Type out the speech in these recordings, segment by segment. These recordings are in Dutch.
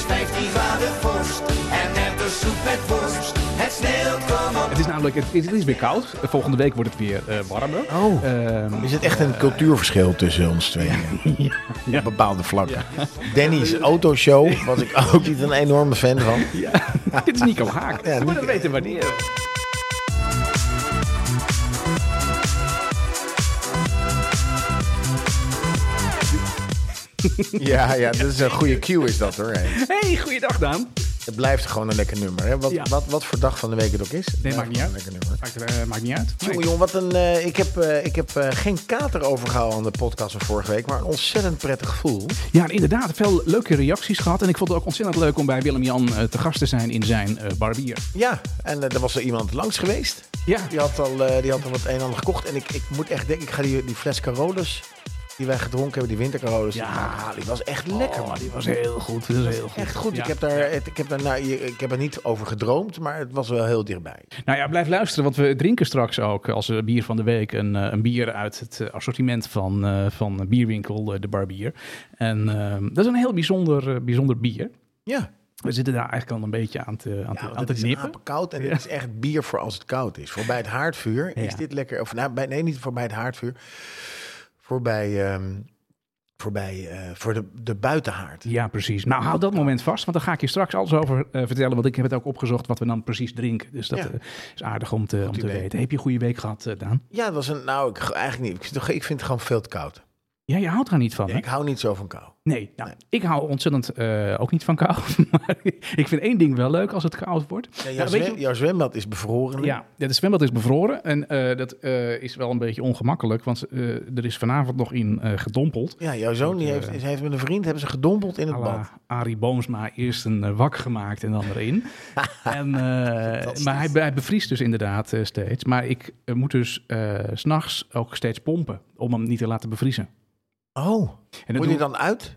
is 15 graden vorst. En net een soep met worst. Het sneeuwt, kom op. Het is namelijk, het is, het is weer koud. Volgende week wordt het weer eh, warmer. Oh. Ehm, Is het echt een cultuurverschil tussen ons twee? ja. Op bepaalde vlakken. Danny's autoshow was ik ook niet een enorme fan van. ja. Dit is Nico Haak. Ja, Ja, maar Nico- we weten wanneer. Ja, ja, dat is een goede cue is dat hoor. Hey. Goeiedag Daan. Het blijft gewoon een lekker nummer. Hè? Wat, Ja. wat, wat voor dag van de week het ook is. Het blijft maakt niet uit. Een lekker nummer. Maakt, eh, maakt niet uit. Nee. Jongen, jongen, wat een, eh, ik heb, eh, ik heb eh, geen kater overgehouden aan de podcast van vorige week, maar een ontzettend prettig gevoel. Ja, inderdaad. Veel leuke reacties gehad. En ik vond het ook ontzettend leuk om bij Willem-Jan eh, te gast te zijn in zijn eh, barbier. Ja, en eh, er was er iemand langs geweest. Ja, Die had al, eh, die had al wat een en ander gekocht. En ik, ik moet echt denken, ik ga die, die fles Carolus die wij gedronken hebben, die winter Carolus, Ja. die halen. Die was echt lekker, man. Oh, die was heel goed. Heel goed. Echt goed. Ja. Ik heb daar, ik heb daar nou, ik heb er niet over gedroomd, maar het was wel heel dichtbij. Nou ja, blijf luisteren, want we drinken straks ook als eh, bier van de week een, eh, een bier uit het eh, assortiment van, van bierwinkel De Barbier. En eh, dat is een heel bijzonder, bijzonder bier. Ja, We zitten daar eigenlijk al een beetje aan te, aan ja te, aan te het is apenkoud en Ja. dit is echt bier voor als het koud is. Voor bij het haardvuur is dit lekker. Of nou, bij, nee, niet voor bij het haardvuur. Voor bij, ehm, voor, bij eh, voor de, de buitenhaard. Ja, precies. Nou, hou dat moment vast, want daar ga ik je straks alles over eh, vertellen. Want ik heb het ook opgezocht wat we dan precies drinken. Dus dat Ja. eh, is aardig om te, om te weten. Heb je een goede week gehad, eh, Daan? Ja, dat was een. Nou, ik, eigenlijk niet. Ik vind, het- ik vind het gewoon veel te koud. Ja, je houdt er niet van, Ja, hè? ik hou niet zo van kou. Nee, nou, Nee. ik hou ontzettend eh, ook niet van kou. maar ik vind één ding wel leuk als het koud wordt. Ja, jouw, Nou, je- jouw zwembad is bevroren. Ja, de zwembad is bevroren en eh, dat eh, is wel een beetje ongemakkelijk, want er is vanavond nog in gedompeld. Ja, jouw zoon die heeft, is- heeft met een vriend hebben ze gedompeld in het bad. Arie Boomsma eerst een wak gemaakt en dan erin. en, maar hij, hij bevriest dus inderdaad steeds. Maar ik moet dus s s'nachts ook steeds pompen om hem niet te laten bevriezen. Oh, En dat moet je dan uit?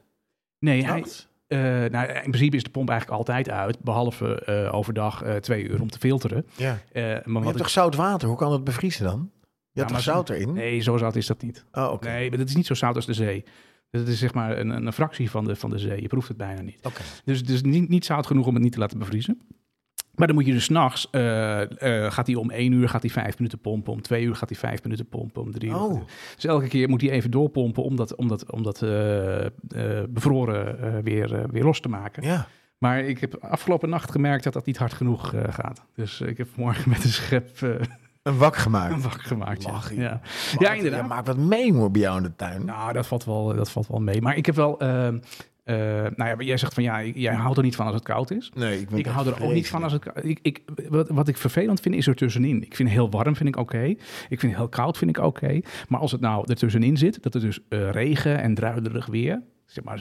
Nee, hij, eh, nou, in principe is de pomp eigenlijk altijd uit, behalve eh, overdag eh, twee uur om te filteren. Ja. Maar Maar je hebt ik- toch zout water? Hoe kan dat bevriezen dan? Je hebt toch zout erin? Nee, zo zout is dat niet. Oh, oké. Nee, maar het is niet zo zout als de zee. Het is zeg maar een, een fractie van de, van de zee. Je proeft het bijna niet. Oké. Dus het is niet, niet zout genoeg om het niet te laten bevriezen. Maar dan moet je dus s'nachts, eh eh gaat hij om één uur gaat hij vijf minuten pompen, om twee uur gaat hij vijf minuten pompen, om drie uur. Oh. Dus elke keer moet hij even doorpompen om dat, om dat, om dat eh, bevroren weer, weer los te maken. Ja. Maar ik heb afgelopen nacht gemerkt dat dat niet hard genoeg gaat. Dus ik heb morgen met een schep Een wak gemaakt. een wak gemaakt. Ja, ja. Ja inderdaad. Ja, maak wat mee hoor bij jou in de tuin. Nou, dat valt wel, dat valt wel mee. Maar ik heb wel. eh, eh, nou ja, jij zegt van ja, jij houdt er niet van als het koud is. nee, ik, Ik hou er ook niet van als het koud ik, ik, wat, wat ik vervelend vind is er tussenin. Ik vind heel warm vind ik oké. Ik vind heel koud vind ik oké. Maar als het nou er tussenin zit, dat er dus eh, regen en druilerig weer. Zeg maar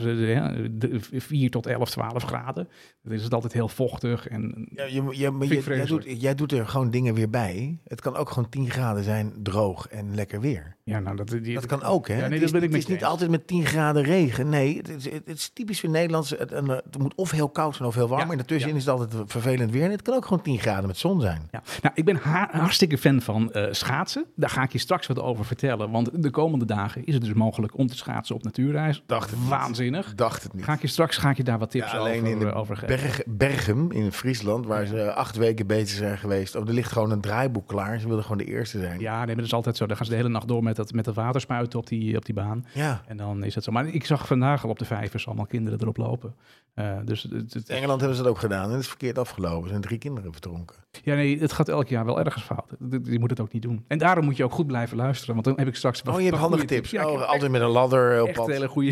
4 tot 11, 12 graden. Dan is het altijd heel vochtig. En, Ja, je, je, maar je- jij, doet, jij doet er gewoon dingen weer bij. Het kan ook gewoon 10 graden zijn, droog en lekker weer. ja, nou, dat, die, Dat kan ook, hè? Ja, nee, het dat is, ben ik het is niet eens. altijd met 10 graden regen. Nee, het is, het is typisch voor Nederlands. Het, eh, het moet of heel koud zijn of heel warm. Ja, en daartussenin ja. is het altijd vervelend weer. En het kan ook gewoon 10 graden met zon zijn. Ja. Nou, ik ben ha- hartstikke fan van eh, schaatsen. Daar ga ik je straks wat over vertellen. Want de komende dagen is het dus mogelijk om te schaatsen op natuurreis. Dacht het. Waanzinnig. Dacht het niet. Ga ik je straks ga ik je daar wat tips Ja, alleen over, in de eh, over geven. Berg, Berghem in Friesland, waar ze acht weken bezig zijn geweest. Oh, er ligt gewoon een draaiboek klaar. Ze wilden gewoon de eerste zijn. Ja, nee, maar dat is altijd zo. Dan gaan ze de hele nacht door met dat, met dat waterspuiten op die, op die baan. Ja. En dan is het zo. Maar ik zag vandaag al op de vijvers allemaal kinderen erop lopen. Eh, dus het, het- In Engeland hebben ze dat ook gedaan en het is verkeerd afgelopen. Er zijn drie kinderen verdronken. ja, nee, het gaat elk jaar wel ergens fout. Je moet het ook niet doen. En daarom moet je ook goed blijven luisteren. Want dan heb ik straks... Oh, je hebt handige tips. Ja, oh, altijd met een ladder op pad. hele goede...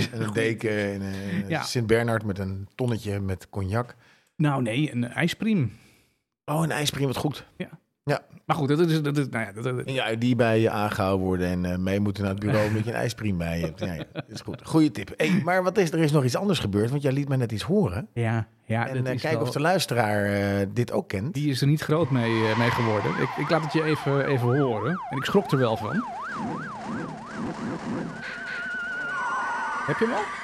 En een Ja. Sint-Bernard met een tonnetje met cognac. Nou nee, een ijspriem. Oh, een ijspriem, wat goed. Maar goed, dat is... Dat is nou ja, dat, ja, die bij je aangehouden worden en eh, mee moeten naar het bureau omdat je een ijspriem bij je hebt. Ja, ja, dat is goed. Goeie tip. Hey, maar wat is, er is nog iets anders gebeurd, want jij liet mij net iets horen. ja, ja, en eh, kijk wel- of de luisteraar eh, dit ook kent. Die is er niet groot mee, eh, mee geworden. Ik, ik laat het je even, even horen. En ik schrok er wel van. Heb je hem al?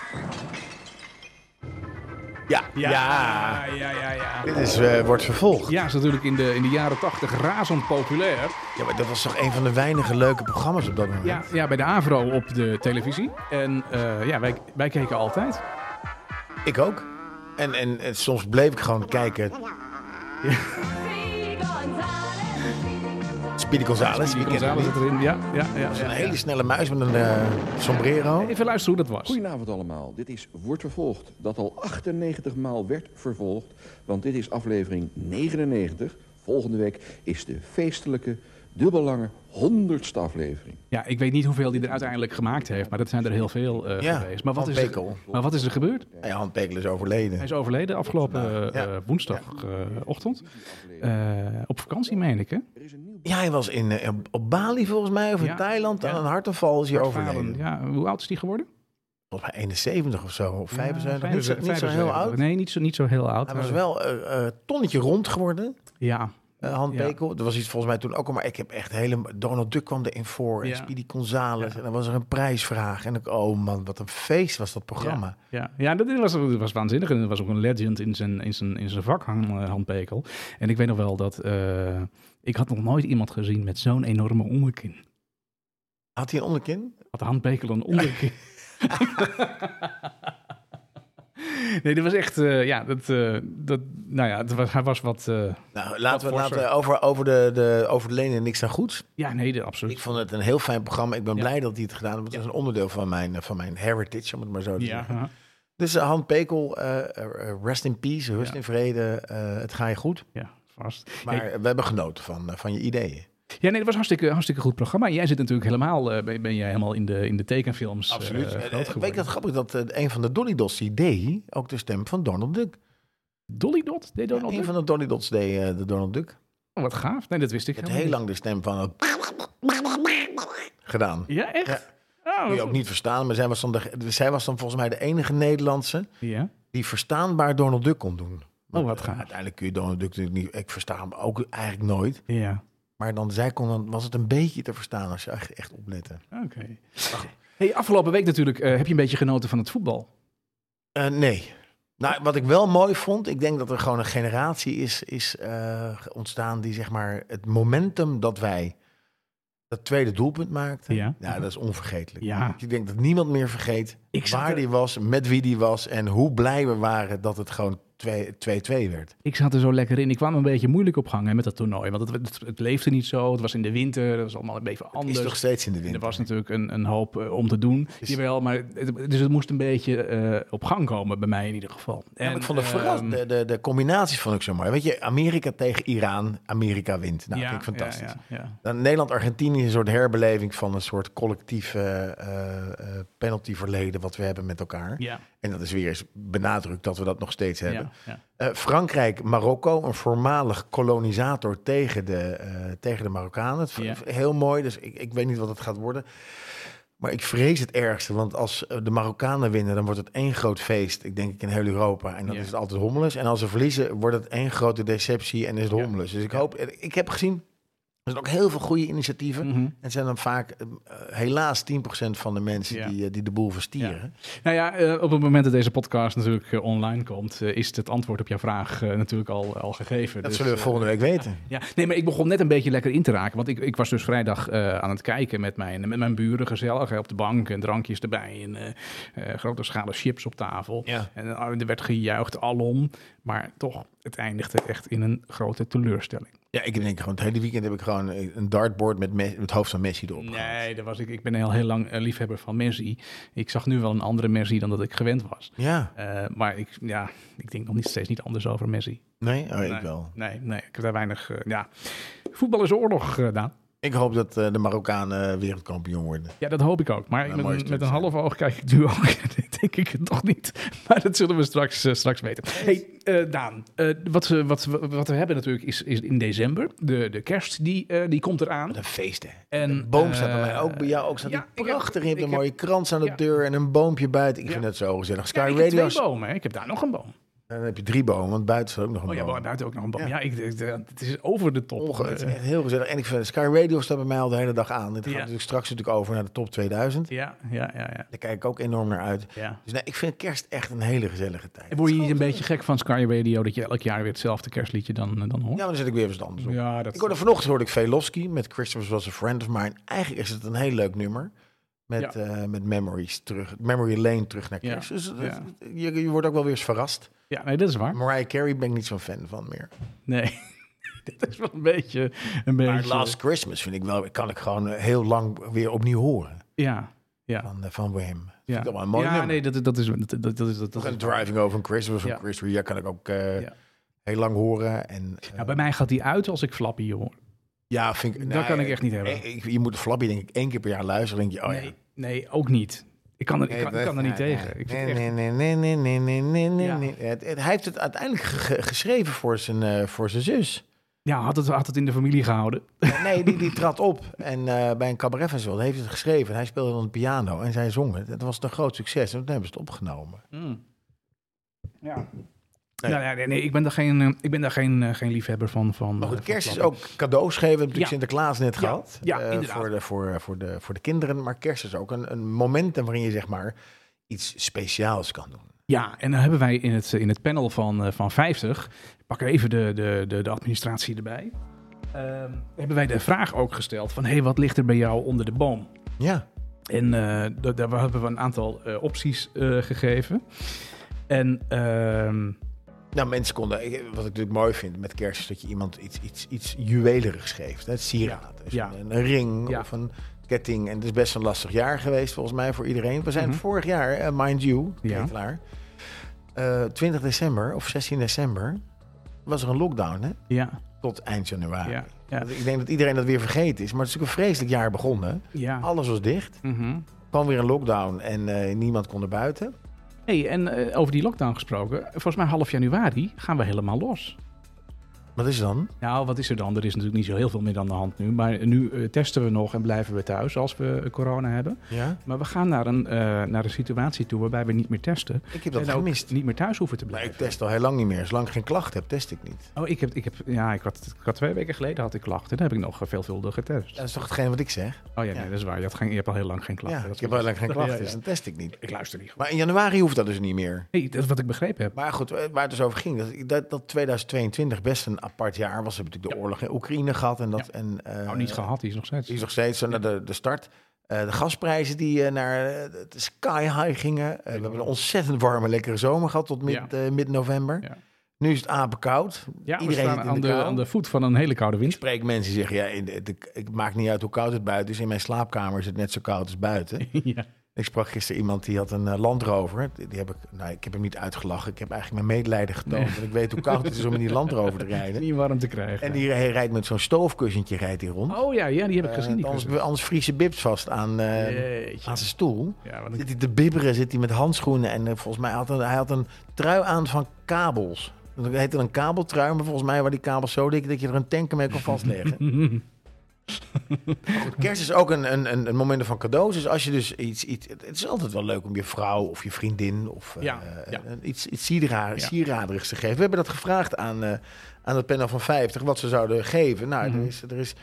Ja, ja. ja, ja, ja. Dit is, eh, wordt vervolgd. Ja, is natuurlijk in de, in de jaren tachtig razend populair. Ja, maar dat was toch een van de weinige leuke programma's op dat moment. Ja, ja bij de AVRO op de televisie. En eh, ja, wij, wij keken altijd. Ik ook. En, en, en soms bleef ik gewoon kijken. Speedy Gonzales. Die González niet? zit erin. Ja, ja, ja. Dat is ja, een ja. hele snelle muis met een eh, sombrero. Even luisteren hoe dat was. Goedenavond allemaal. Dit is Wordt Vervolgd, dat al 98 maal werd vervolgd. Want dit is aflevering 99. Volgende week is de feestelijke, dubbellange, honderdste aflevering. Ja, ik weet niet hoeveel hij er uiteindelijk gemaakt heeft, maar dat zijn er heel veel eh, Ja, geweest. Maar wat, Van is er, Pekel. maar wat is er gebeurd? Ja, Han Pekel is overleden. Hij is overleden afgelopen Ja. eh, eh, woensdagochtend. Eh, op vakantie, meen ik, hè? Er is een nieuw Ja, hij was in, eh, op Bali volgens mij, of in Ja, Thailand. ja. Aan een hartaanval is hij overleden. Ja, hoe oud is die geworden? Volgens mij 71 of zo, of 75. Ja, niet, zo, niet zo heel 75. oud. Nee, niet zo, niet zo heel oud. Hij was Eh, wel een uh, tonnetje rond geworden, Ja, uh, Han Ja. Pekel. Er was iets volgens mij toen ook al, maar ik heb echt hele... Donald Duck kwam erin voor, en Ja. Speedy Gonzales. Ja. En dan was er een prijsvraag. En ik, oh man, wat een feest was dat programma. Ja, ja dat was, dat was waanzinnig. En dat was ook een legend in zijn, in zijn, in zijn vak, Han, eh, Han Pekel. En ik weet nog wel dat... eh, ik had nog nooit iemand gezien met zo'n enorme onderkin. Had hij een onderkin? Had Han Pekel een onderkin? nee, dat was echt... eh, ja, dat, eh, dat, nou ja, het was, hij was wat... eh, Nou, laten we, laten we over, over, de, de, over de lenen niks aan goeds. ja, nee, absoluut. Ik vond het een heel fijn programma. Ik ben Ja. blij dat hij het gedaan heeft. Het is een onderdeel van mijn, van mijn heritage, om het maar zo te ja, zeggen. ja. Dus Han Pekel, rest in peace, rust in vrede. het ga je goed. ja, vast. Maar we hebben genoten van, van je ideeën. Ja, nee, dat was hartstikke, hartstikke goed programma. Jij zit natuurlijk helemaal... eh, ben, ben jij helemaal in de, in de tekenfilms eh, Absoluut. groot Eh, weet je wat grappig dat een van de Dolly Dots die deed ook de stem van Donald Duck. Dolly Dot? Deed Donald een Duck? van de Dolly Dots deed de Donald Duck. Oh, wat gaaf. Nee, dat wist ik Het heel lang de stem van gedaan. Ja, echt? Ja. Oh, Kun je ook niet verstaan, maar zij was, dan de, zij was dan volgens mij de enige Nederlandse Ja. die verstaanbaar Donald Duck kon doen. Want, Oh, wat gaaf. Uiteindelijk kun je Donald Duck natuurlijk niet... Ik versta hem ook eigenlijk nooit. Ja, Maar dan, zij kon dan, was het een beetje te verstaan als je echt, echt oplette. oké. Hey, afgelopen week natuurlijk eh, heb je een beetje genoten van het voetbal. Eh, nee. Nou, wat ik wel mooi vond, ik denk dat er gewoon een generatie is, is eh, ontstaan die zeg maar het momentum dat wij dat tweede doelpunt maakten, Ja. dat is onvergetelijk. Ja. Ik denk dat niemand meer vergeet Ik waar die was, met wie die was en hoe blij we waren dat het gewoon 2-2 werd. Ik zat er zo lekker in. Ik kwam een beetje moeilijk op gang hè, met dat toernooi. Want het, het, het leefde niet zo. Het was in de winter. Het was allemaal een beetje Het anders. is nog steeds in de En winter. er was natuurlijk een, een hoop eh, om te doen. Dus- Jawel, maar het, dus het moest een beetje eh, op gang komen bij mij in ieder geval. Ja, En, ik vond het ehm. De, de, de combinaties vond ik zo mooi. Weet je, Amerika tegen Iran, Amerika wint. Nou, ja, vind ik fantastisch. Ja, Dan Nederland-Argentinië is een soort herbeleving van een soort collectief eh, eh, eh, penaltyverleden wat we hebben met elkaar. ja. En dat is weer eens benadrukt dat we dat nog steeds ja. Eh, Frankrijk-Marokko, een voormalig kolonisator tegen de, eh, tegen de Marokkanen. Ja. Heel mooi, dus ik, ik weet niet wat het gaat worden. Maar ik vrees het ergste, want als eh, de Marokkanen winnen, dan wordt het één groot feest. Ik denk ik in heel Europa. En dan Ja. is het altijd hommeles. En als ze verliezen, wordt het één grote deceptie en is het hommeles. Dus ik hoop, ik heb gezien, er zijn ook heel veel goede initiatieven. Mhm. En zijn dan vaak eh, helaas 10% van de mensen Ja. die, eh, die de boel verstieren. Nou ja, eh, op het moment dat deze podcast natuurlijk online komt, is het antwoord op jouw vraag natuurlijk al, al gegeven. Dat Dus, zullen we volgende week weten. Ja, nee, maar ik begon net een beetje lekker in te raken. Want ik, ik was dus vrijdag aan het kijken met mijn, met mijn buren, gezellig hè, op de bank en drankjes erbij. En grote schalen chips op tafel. Ja. En er werd gejuicht alom. Maar toch, het eindigde echt in een grote teleurstelling. Ja, ik denk gewoon het hele weekend heb ik gewoon een dartboard met, Me- met het hoofd van Messi erop. gehad. Nee, dat was ik. Ik ben heel, heel lang eh, liefhebber van Messi. Ik zag nu wel een andere Messi dan dat ik gewend was. Ja, Eh, maar ik, ja, ik denk nog niet, steeds niet anders over Messi. nee, oh, ik wel. Nee, nee, ik heb daar weinig... eh, ja, voetbal is oorlog gedaan. Ik hoop dat eh, de Marokkanen wereldkampioen worden. Ja, dat hoop ik ook. Maar met, een- met half oog kijk ik nu ook. denk ik het toch niet. Maar dat zullen we straks, eh, straks weten. hey, eh, Daan. eh, wat, we- wat, wat we hebben natuurlijk is, is in december. De, de kerst, die, die komt eraan. Wat een feest, hè. En, een boom staat bij mij ook. Bij jou ook staat ja, heb- prachtig. Je hebt een heb- mooie krans aan de ja. deur en een boompje buiten. Ik Ja. vind het zo gezellig. Sky ik heb twee bomen. hè. Ik heb daar nog een boom. Dan heb je drie bomen, want buiten staat ook nog een Oh ja, boom. maar buiten ook nog een boom. Ja, Ja. ik, ik- het is over de top. Onge- het is Eh, echt heel gezellig. En ik vind Sky Radio staat bij mij al de hele dag aan. Dit gaat Ja. natuurlijk straks natuurlijk over naar de top 2000. ja, ja, ja, ja. Daar kijk ik ook enorm naar uit. ja. Dus nee, ik vind kerst echt een hele gezellige tijd. En word je niet een beetje gek van Sky Radio dat je elk jaar weer hetzelfde kerstliedje dan, dan hoort? Ja, maar dan zet ik weer eens anders op. Ja, dat Ik hoorde vanochtend hoorde ik Velofsky met Christmas was a friend of mine. Eigenlijk is het een heel leuk nummer. Met, Ja. eh, met Memories terug. Memory Lane terug naar Ja, kerst. Dus dat- ja. je, je wordt ook wel weer eens verrast. Ja, nee, dat is waar. Mariah Carey ben ik niet zo'n fan van meer. Nee, dit is wel een beetje... Een Maar beetje Last Christmas vind ik wel, kan ik gewoon eh, heel lang weer opnieuw horen. Ja, ja. Van, eh, van Wham. Ja, ik dat wel een mooi ja nummer. nee, dat, dat is... Dat, dat, dat is dat, dat Driving Over Christmas van Ja. Chris Rea kan ik ook eh, Ja. heel lang horen. En, Ja, bij mij gaat die uit als ik Flappy hoor. ja, vind ik... Dat nou, kan ik echt niet hebben. ik- je moet Flappy denk ik één keer per jaar luisteren. denk je, oh nee, ja. nee, ook niet. Ik kan er, ik kan, ik kan er niet tegen. Ik vind nee, nee, nee, nee, nee, nee, nee, nee, Ja. hij heeft het uiteindelijk ge- ge- geschreven voor zijn, eh, voor zijn zus. Ja, had het, had het in de familie gehouden. Ja, nee, die, die trad op en eh, bij een cabaret festival heeft het geschreven. Hij speelde dan de piano en zij zong het. Het was een groot succes en toen hebben ze het opgenomen. Ja. Nee. Nou, ja, nee, nee, ik ben daar geen, eh, ik ben daar geen, eh, geen liefhebber van. van Maar goed, eh, kerst is ook cadeaus geven. We hebben natuurlijk Ja. Sinterklaas net Ja, gehad. ja, inderdaad. voor, de, voor, voor, de, voor de kinderen. Maar kerst is ook een, een momentum waarin je zeg maar iets speciaals kan doen. Ja, en dan hebben wij in het, in het panel van, van 50, ik pak even de, de, de, de administratie erbij, ehm, hebben wij de vraag ook gesteld van, hé, hey, wat ligt er bij jou onder de boom? Ja, En da- daar hebben we een aantal opties gegeven. En ehm, nou mensen konden, wat ik natuurlijk mooi vind met kerst is dat je iemand iets, iets, iets juwelerigs geeft. Het sieraad. Dus Ja. Een, een ring Ja. of een ketting. En het is best een lastig jaar geweest volgens mij voor iedereen. We zijn Mhm. vorig jaar, eh, mind you, Ja. Ketelaar, eh 20 december of 16 december was er een lockdown hè? ja, tot eind januari. ja, ja, Ik denk dat iedereen dat weer vergeten is. Maar het is natuurlijk een vreselijk jaar begonnen. ja. Alles was dicht. Mhm. kwam weer een lockdown en eh, niemand kon er buiten. Hey, en eh, over die lockdown gesproken, volgens mij half januari gaan we helemaal los. Wat is het dan? Nou, wat is er dan? Er is natuurlijk niet zo heel veel meer aan de hand nu. Maar nu eh, testen we nog en blijven we thuis als we eh, corona hebben. Ja? Maar we gaan naar een, eh, naar een situatie toe waarbij we niet meer testen. Ik heb dat en ook gemist. niet meer thuis hoeven te Maar blijven. ik test al heel lang niet meer. Zolang ik geen klachten heb, test ik niet. Oh, ik heb, ik heb, ja, ik had, ik had twee weken geleden had ik klachten. Dan heb ik nog veelvuldig getest. Dat is toch hetgeen wat ik zeg? Oh ja, nee, dat is waar. Je, had geen, je hebt al heel lang geen klachten. Ja, Dat ik heb al lang geen klachten, dus dan test ik niet. Ik luister niet goed. Maar in januari hoeft dat dus niet meer. Nee, dat is wat ik begrepen heb. Maar goed, waar het dus over ging, dat, dat, dat 2022 best een apart jaar was. We hebben natuurlijk de oorlog in Oekraïne gehad. En dat, en, eh, nou, niet gehad, die is nog steeds. Die is nog steeds zo naar de, de start. Eh, de gasprijzen die eh, naar eh, de sky high gingen. Eh, we hebben een ontzettend warme, lekkere zomer gehad tot Ja. eh, mid-november. Ja. Nu is het apenkoud. Ja, Iedereen aan de aan de voet van een hele koude Ik wind. spreek mensen die zeggen, ja, ik maakt niet uit hoe koud het buiten is. In mijn slaapkamer is het net zo koud als buiten. ja. Ik sprak gisteren iemand die had een eh, Land Rover. Die, heb ik, nou, ik heb hem niet uitgelachen. Ik heb eigenlijk mijn medelijden getoond. Nee. Want ik weet hoe koud het is om in die Land Rover te rijden. Niet warm te krijgen. En die hij rijdt met zo'n stoofkussentje rijdt hij rond. Oh ja, ja, die heb ik Eh, gezien. Die anders, anders bibs vast aan, eh, aan zijn stoel. Ja, een- Zit hij te bibberen, zit hij met handschoenen. En volgens mij had hij, hij had een trui aan van kabels. Dat heette een kabeltrui, maar volgens mij waren die kabels zo dik dat je er een tanker mee kon vastleggen. Kerst is ook een, een, een, een moment van cadeaus. Dus als je dus iets, iets... Het is altijd wel leuk om je vrouw of je vriendin of eh, Ja, ja. een- iets, iets Ja. sieraderigs te geven. We hebben dat gevraagd aan, eh, aan het panel van 50, wat ze zouden geven. Nou, Mhm. er is... Er is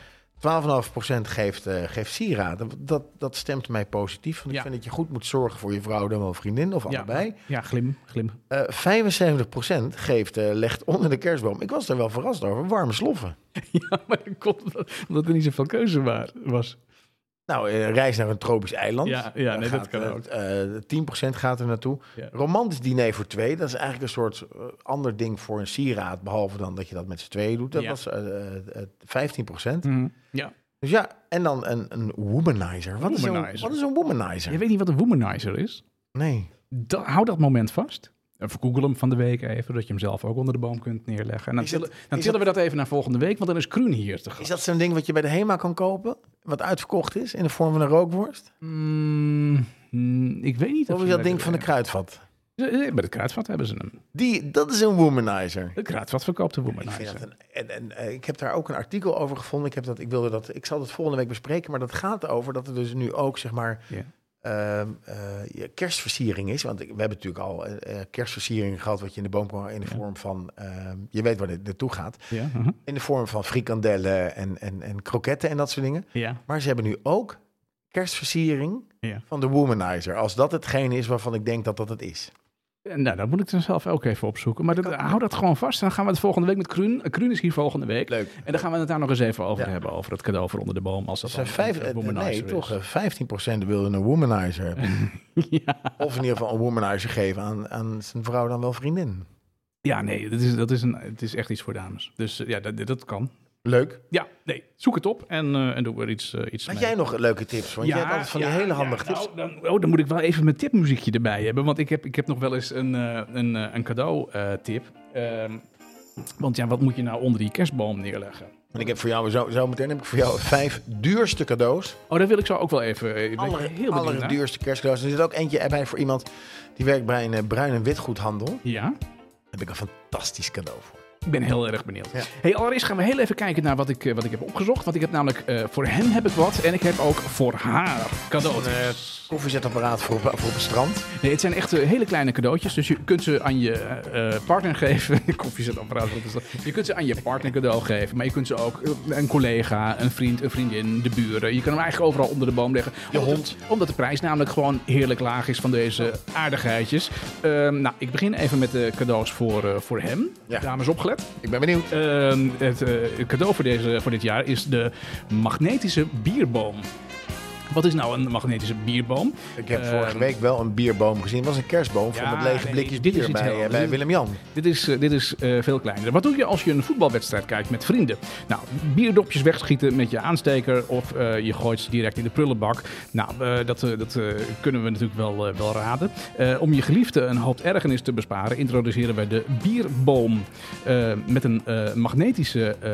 12,5% geeft, eh geeft sieraden. Dat, dat stemt mij positief. Want Ja. ik vind dat je goed moet zorgen voor je vrouw, dan wel vriendin of Ja. allebei. Ja, glim, glim. Eh 75% geeft, eh, legt onder de kerstboom. Ik was er wel verrast over. Warme sloffen. Ja, maar dat komt omdat er niet zoveel keuze wa- was. Nou, eh, reis naar een tropisch eiland. Ja, ja, nee, dat kan eh, ook. eh, 10% gaat er naartoe. Ja. Romantisch diner voor twee. Dat is eigenlijk een soort eh, ander ding voor een sieraad. Behalve dan dat je dat met z'n tweeën doet. Dat Ja. was eh, eh, 15%. Mhm. Ja. Dus ja, en dan een, een womanizer. Wat, Is Womanizer. een, wat is een womanizer? Je weet niet wat een womanizer is? Nee. Da- hou dat moment vast. Even google hem van de week even, dat je hem zelf ook onder de boom kunt neerleggen. En dan, Is tillen, dan is tillen we dat even naar volgende week, want dan is Kruun hier te Is gast. dat zo'n ding wat je bij de HEMA kan kopen? Wat uitverkocht is in de vorm van een rookworst? Mm, mm, ik weet niet Of is je dat ding van de kruidvat? Bij het kruidvat hebben ze hem. Die, dat is een womanizer. Het kruidvat verkoopt de Ik, womanizer. vind dat een, en, en, eh, ik heb daar ook een artikel over gevonden. Ik, heb dat, ik, wilde dat, ik zal het volgende week bespreken, maar dat gaat over dat er dus nu ook zeg maar. Ehm, eh, kerstversiering is. Want we hebben natuurlijk al eh, eh, kerstversiering gehad wat je in de boom kan in de Ja. vorm van, ehm, je weet waar dit naartoe gaat, Ja, uh-huh. in de vorm van frikandellen en, en, en kroketten en dat soort dingen. ja. Maar ze hebben nu ook kerstversiering van de womanizer. Als dat hetgene is waarvan ik denk dat dat het is. Nou, dat moet ik dan zelf ook even opzoeken. Maar dat, hou dat gewoon vast. Dan gaan we het volgende week met Kruun. Eh, Kruun is hier volgende week. Leuk. En dan gaan we het daar nog eens even over Ja. hebben. Over het cadeau voor onder de boom. Als dat Dat zijn dan vijf, een eh, womanizer nee, is. toch eh, 15% wilde een womanizer hebben. ja. Of in ieder geval een womanizer geven aan, aan zijn vrouw dan wel vriendin. ja, nee, dat is, dat is een, het is echt iets voor dames. Dus eh, ja, dat, dat kan. Leuk. Ja, nee, zoek het op en, eh, en doe er iets, eh, iets Had mee. jij nog leuke tips? Want jij hebt altijd van die ja, hele ja, handige tips. nou, dan, oh, dan moet ik wel even mijn tipmuziekje erbij hebben. Want ik heb, ik heb nog wel eens een, eh, een, een cadeau tip. Ehm, want ja, wat moet je nou onder die kerstboom neerleggen? En ik heb voor jou, zo, zo meteen heb ik voor jou vijf duurste cadeaus. Oh, daar wil ik zo ook wel even. ik Aller, heel naar. allerduurste kerstcadeaus. Er zit ook eentje erbij voor iemand die werkt bij een bruin- en witgoedhandel. Daar Ja, heb ik een fantastisch cadeau voor. Ik ben heel erg benieuwd. Ja. Hey, allereerst gaan we heel even kijken naar wat ik, eh, wat ik heb opgezocht. Want ik heb namelijk eh, voor hem heb ik wat en ik heb ook voor haar cadeautjes. Een koffiezetapparaat voor voor op het strand. Nee, het zijn echt eh, hele kleine cadeautjes. Dus je kunt ze aan je partner geven. Koffiezetapparaat. wat is dat? Je kunt ze aan je partner cadeau geven. Maar je kunt ze ook een collega, een vriend, een vriendin, de buren. Je kan hem eigenlijk overal onder de boom leggen. Je Omdat- hond. Omdat de prijs namelijk gewoon heerlijk laag is van deze aardigheidjes. Ehm, nou, ik begin even met de cadeaus voor, voor hem. Ja. Dames opgelet. Ik ben benieuwd. Ehm, het eh, cadeau voor, deze, voor dit jaar is de magnetische bierboom. Wat is nou een magnetische bierboom? Ik heb Ehm, vorige week wel een bierboom gezien. Het was een kerstboom Ja, van met lege nee, blikjes dit is bier iets bij, eh, bij. Willem-Jan. Dit is, eh, dit is eh, veel kleiner. Wat doe je als je een voetbalwedstrijd kijkt met vrienden? Nou, bierdopjes wegschieten met je aansteker of eh, je gooit ze direct in de prullenbak. Nou, eh, dat, eh, dat eh, kunnen we natuurlijk wel, eh, wel raden. Eh, om je geliefde een hoop ergernis te besparen, introduceren wij de bierboom. Eh, met een eh, magnetische, eh,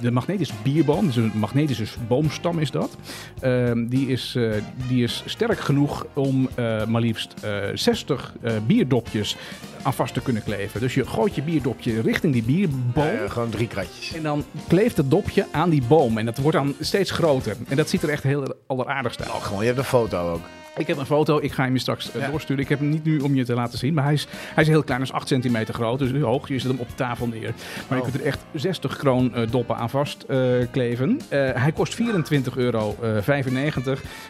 de magnetische bierboom, dus een magnetische boomstam is dat. Eh, die, is, eh, die is sterk genoeg om eh, maar liefst eh, 60 eh, bierdopjes aan vast te kunnen kleven. Dus je gooit je bierdopje richting die bierboom. Gewoon drie kratjes. En dan kleeft het dopje aan die boom. En dat wordt dan steeds groter. En dat ziet er echt heel alleraardigst uit. Oh, gewoon, je hebt een foto ook. Ik heb een foto, ik ga hem je straks eh, Ja. doorsturen. Ik heb hem niet nu om je te laten zien, maar hij is, hij is heel klein, hij is 8 centimeter groot, dus hoog. Je zet hem op tafel neer. Maar Oh. je kunt er echt 60 kroon eh, doppen aan vast eh, kleven. Eh, hij kost 24,95 euro.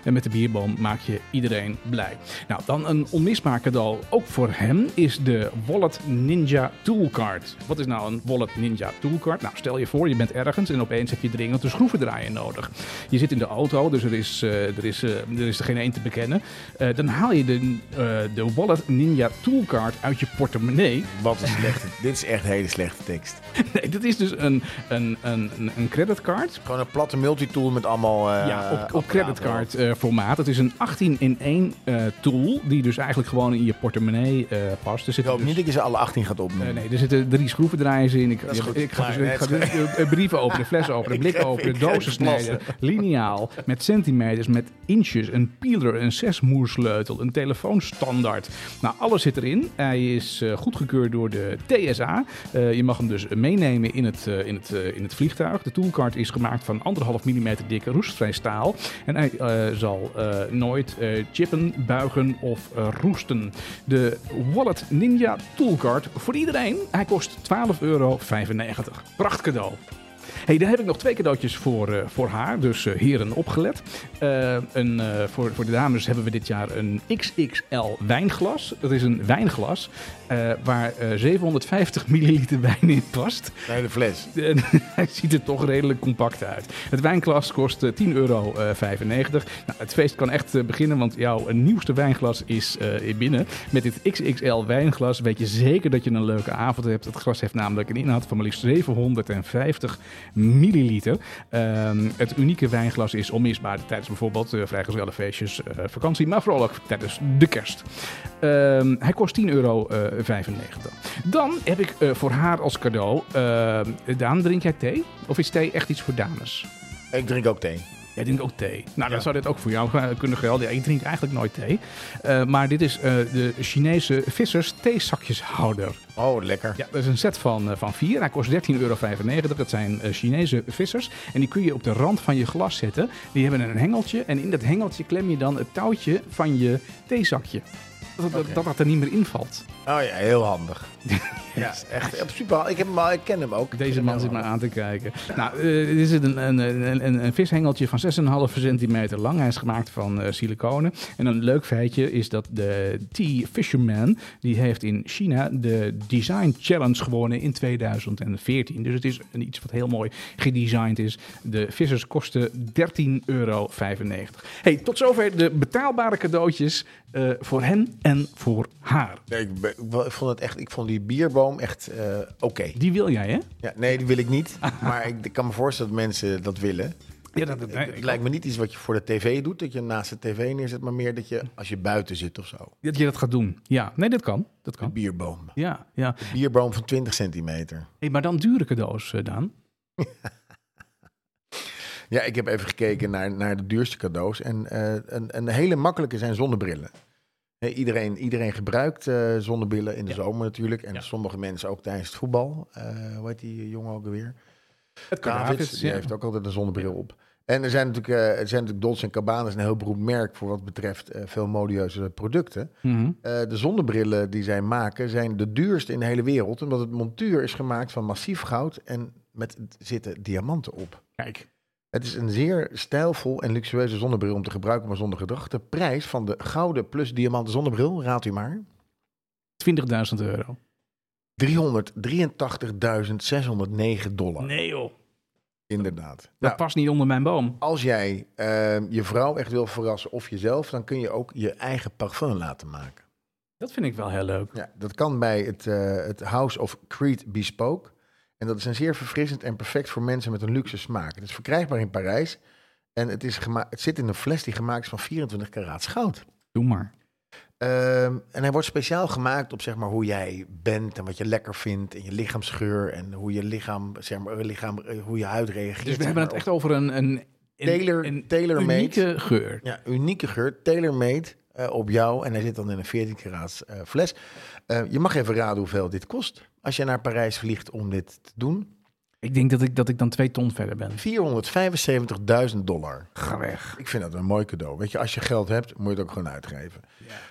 en met de bierboom maak je iedereen blij. Nou, dan een onmisbaar cadeau, ook voor hem, is de Wallet Ninja Toolcard. Wat is nou een Wallet Ninja Toolcard? Nou, stel je voor, je bent ergens en opeens heb je dringend een schroevendraaier nodig. Je zit in de auto, dus er is, er is, er is er geen één te bekennen. Eh, dan haal je de, eh, de Wallet Ninja Toolcard uit je portemonnee. Wat een slechte. dit is echt hele slechte tekst. Nee, dat is dus een, een, een, een- creditcard. Gewoon een platte multitool met allemaal. eh, ja, op, op creditcard formaat. Het is een 18 in 1 eh, tool die dus eigenlijk gewoon in je portemonnee past. Er Ik hoop dus- niet dat je ze alle 18 gaat opnoemen. Eh, nee, er zitten drie schroevendraaiers in. Ik, ik ga, dus- nee, ik ga dus, eh, brieven openen, flessen openen, Ik blik openen, dozen snijden, liniaal met centimeters, met inches, een peeler, een zesmoersleutel, een telefoonstandaard. Nou, alles zit erin. Hij is eh, goedgekeurd door de TSA. Eh, je mag hem dus meenemen in het, eh, in, het, in het vliegtuig. De toolcard is gemaakt van anderhalf millimeter dikke roestvrij staal. En hij zal nooit chippen, buigen of roesten. De Wallet Ninja Toolcard voor iedereen. Hij kost 12,95 euro. Cadeau. Hey, daar heb ik nog twee cadeautjes voor, eh, voor haar. Dus eh, heren, opgelet. Eh, een, voor, voor de dames hebben we dit jaar een XXL wijnglas. Dat is een wijnglas eh, waar eh, 750 milliliter wijn in past. De hele fles. En hij ziet er toch redelijk compact uit. Het wijnglas kost eh, 10,95 euro. Nou, het feest kan echt eh, beginnen, want jouw nieuwste wijnglas is eh, binnen. Met dit XXL wijnglas weet je zeker dat je een leuke avond hebt. Het glas heeft namelijk een inhoud van maar liefst 750 milliliter. Ehm, het unieke wijnglas is onmisbaar tijdens bijvoorbeeld uh, vrijgezellenfeestjes, uh, vakantie, maar vooral ook tijdens de kerst. Ehm, hij kost 10,95 euro. Dan heb ik uh, voor haar als cadeau. Uh, Daan, drink jij thee? Of is thee echt iets voor dames? Ik drink ook thee. Jij drinkt ook thee. Nou, ja. dan zou dit ook voor jou kunnen gelden. Ja, ik drink eigenlijk nooit thee. Uh, maar dit is uh, de Chinese vissers theezakjeshouder. Oh, lekker. Ja, dat is een set van, uh, van vier. Hij kost 13,95 euro. Dat zijn Chinese vissers. En die kun je op de rand van je glas zetten. Die hebben een hengeltje. En in dat hengeltje klem je dan het touwtje van je theezakje. Dat dat, dat er niet meer invalt. Oh ja, heel handig. Ja, echt op super. Ik, heb hem al, ik ken hem ook. Deze man hem zit maar aan te kijken. Nou, eh, dit is een, een, een, een, een vishengeltje van 6,5 centimeter lang. Hij is gemaakt van eh, siliconen. En een leuk feitje is dat de T-Fisherman... die heeft in China de Design Challenge gewonnen in 2014. Dus het is een, iets wat heel mooi gedesigned is. De vissers kosten 13,95 euro. Hey, tot zover de betaalbare cadeautjes eh, voor hen en voor haar. Nee, ik, ik vond het echt. Ik vond die bierboom echt eh, oké. Die wil jij, hè? Ja, nee, die wil ik niet. maar ik, ik kan me voorstellen dat mensen dat willen. Ja, dat, Het, het lijkt me niet iets wat je voor de tv doet, dat je naast de tv neerzet, maar meer dat je als je buiten zit of zo. dat je dat gaat doen. Ja, nee, dat kan. Dat De kan. bierboom. Ja, ja. De bierboom van 20 centimeter. Hey, maar dan dure cadeaus, eh, Daan. Ja, ik heb even gekeken naar, naar de duurste cadeaus. En eh, een, een hele makkelijke zijn zonnebrillen. Iedereen, iedereen gebruikt eh, zonnebrillen in de Ja. zomer natuurlijk. En Ja. sommige mensen ook tijdens het voetbal. Eh hoe heet die jongen ook alweer? Het Davids, die heeft ook altijd een zonnebril op. En er zijn natuurlijk, eh, er zijn natuurlijk Dolce Gabbana is een heel beroemd merk voor wat betreft eh, veel modieuze producten. Mhm. Eh, de zonnebrillen die zij maken zijn de duurste in de hele wereld. Omdat het montuur is gemaakt van massief goud en met zitten diamanten op. Kijk, Het is een zeer stijlvol en luxueuze zonnebril om te gebruiken, maar zonder gedrag. De prijs van de gouden plus diamanten zonnebril, raadt u maar, 20.000 euro. 383.609 dollar. Nee joh, Inderdaad. dat Nou, past niet onder mijn boom. als jij eh, je vrouw echt wil verrassen of jezelf, dan kun je ook je eigen parfum laten maken. Dat vind ik wel heel leuk. Ja, dat kan bij het, eh, het House of Creed Bespoke. En dat is een zeer verfrissend en perfect voor mensen met een luxe smaak. Het is verkrijgbaar in Parijs. En het, is het zit in een fles die gemaakt is van 24 karaats goud. Doe maar. Ehm, en hij wordt speciaal gemaakt op zeg maar, hoe jij bent en wat je lekker vindt. En je lichaamsgeur en hoe je lichaam, zeg maar, lichaam eh, hoe je huid reageert. Dus we hebben het echt over een, een, een, Tailor- een tailor-made. unieke geur. Ja, unieke geur, tailor-made eh, op jou. En hij zit dan in een 14 karaats eh, fles. Eh, je mag even raden hoeveel dit kost. Als je naar Parijs vliegt om dit te doen. Ik denk dat ik, dat ik dan twee ton verder ben. 475.000 dollar. Ga weg. Ik vind dat een mooi cadeau. Weet je, als je geld hebt, moet je het ook gewoon uitgeven.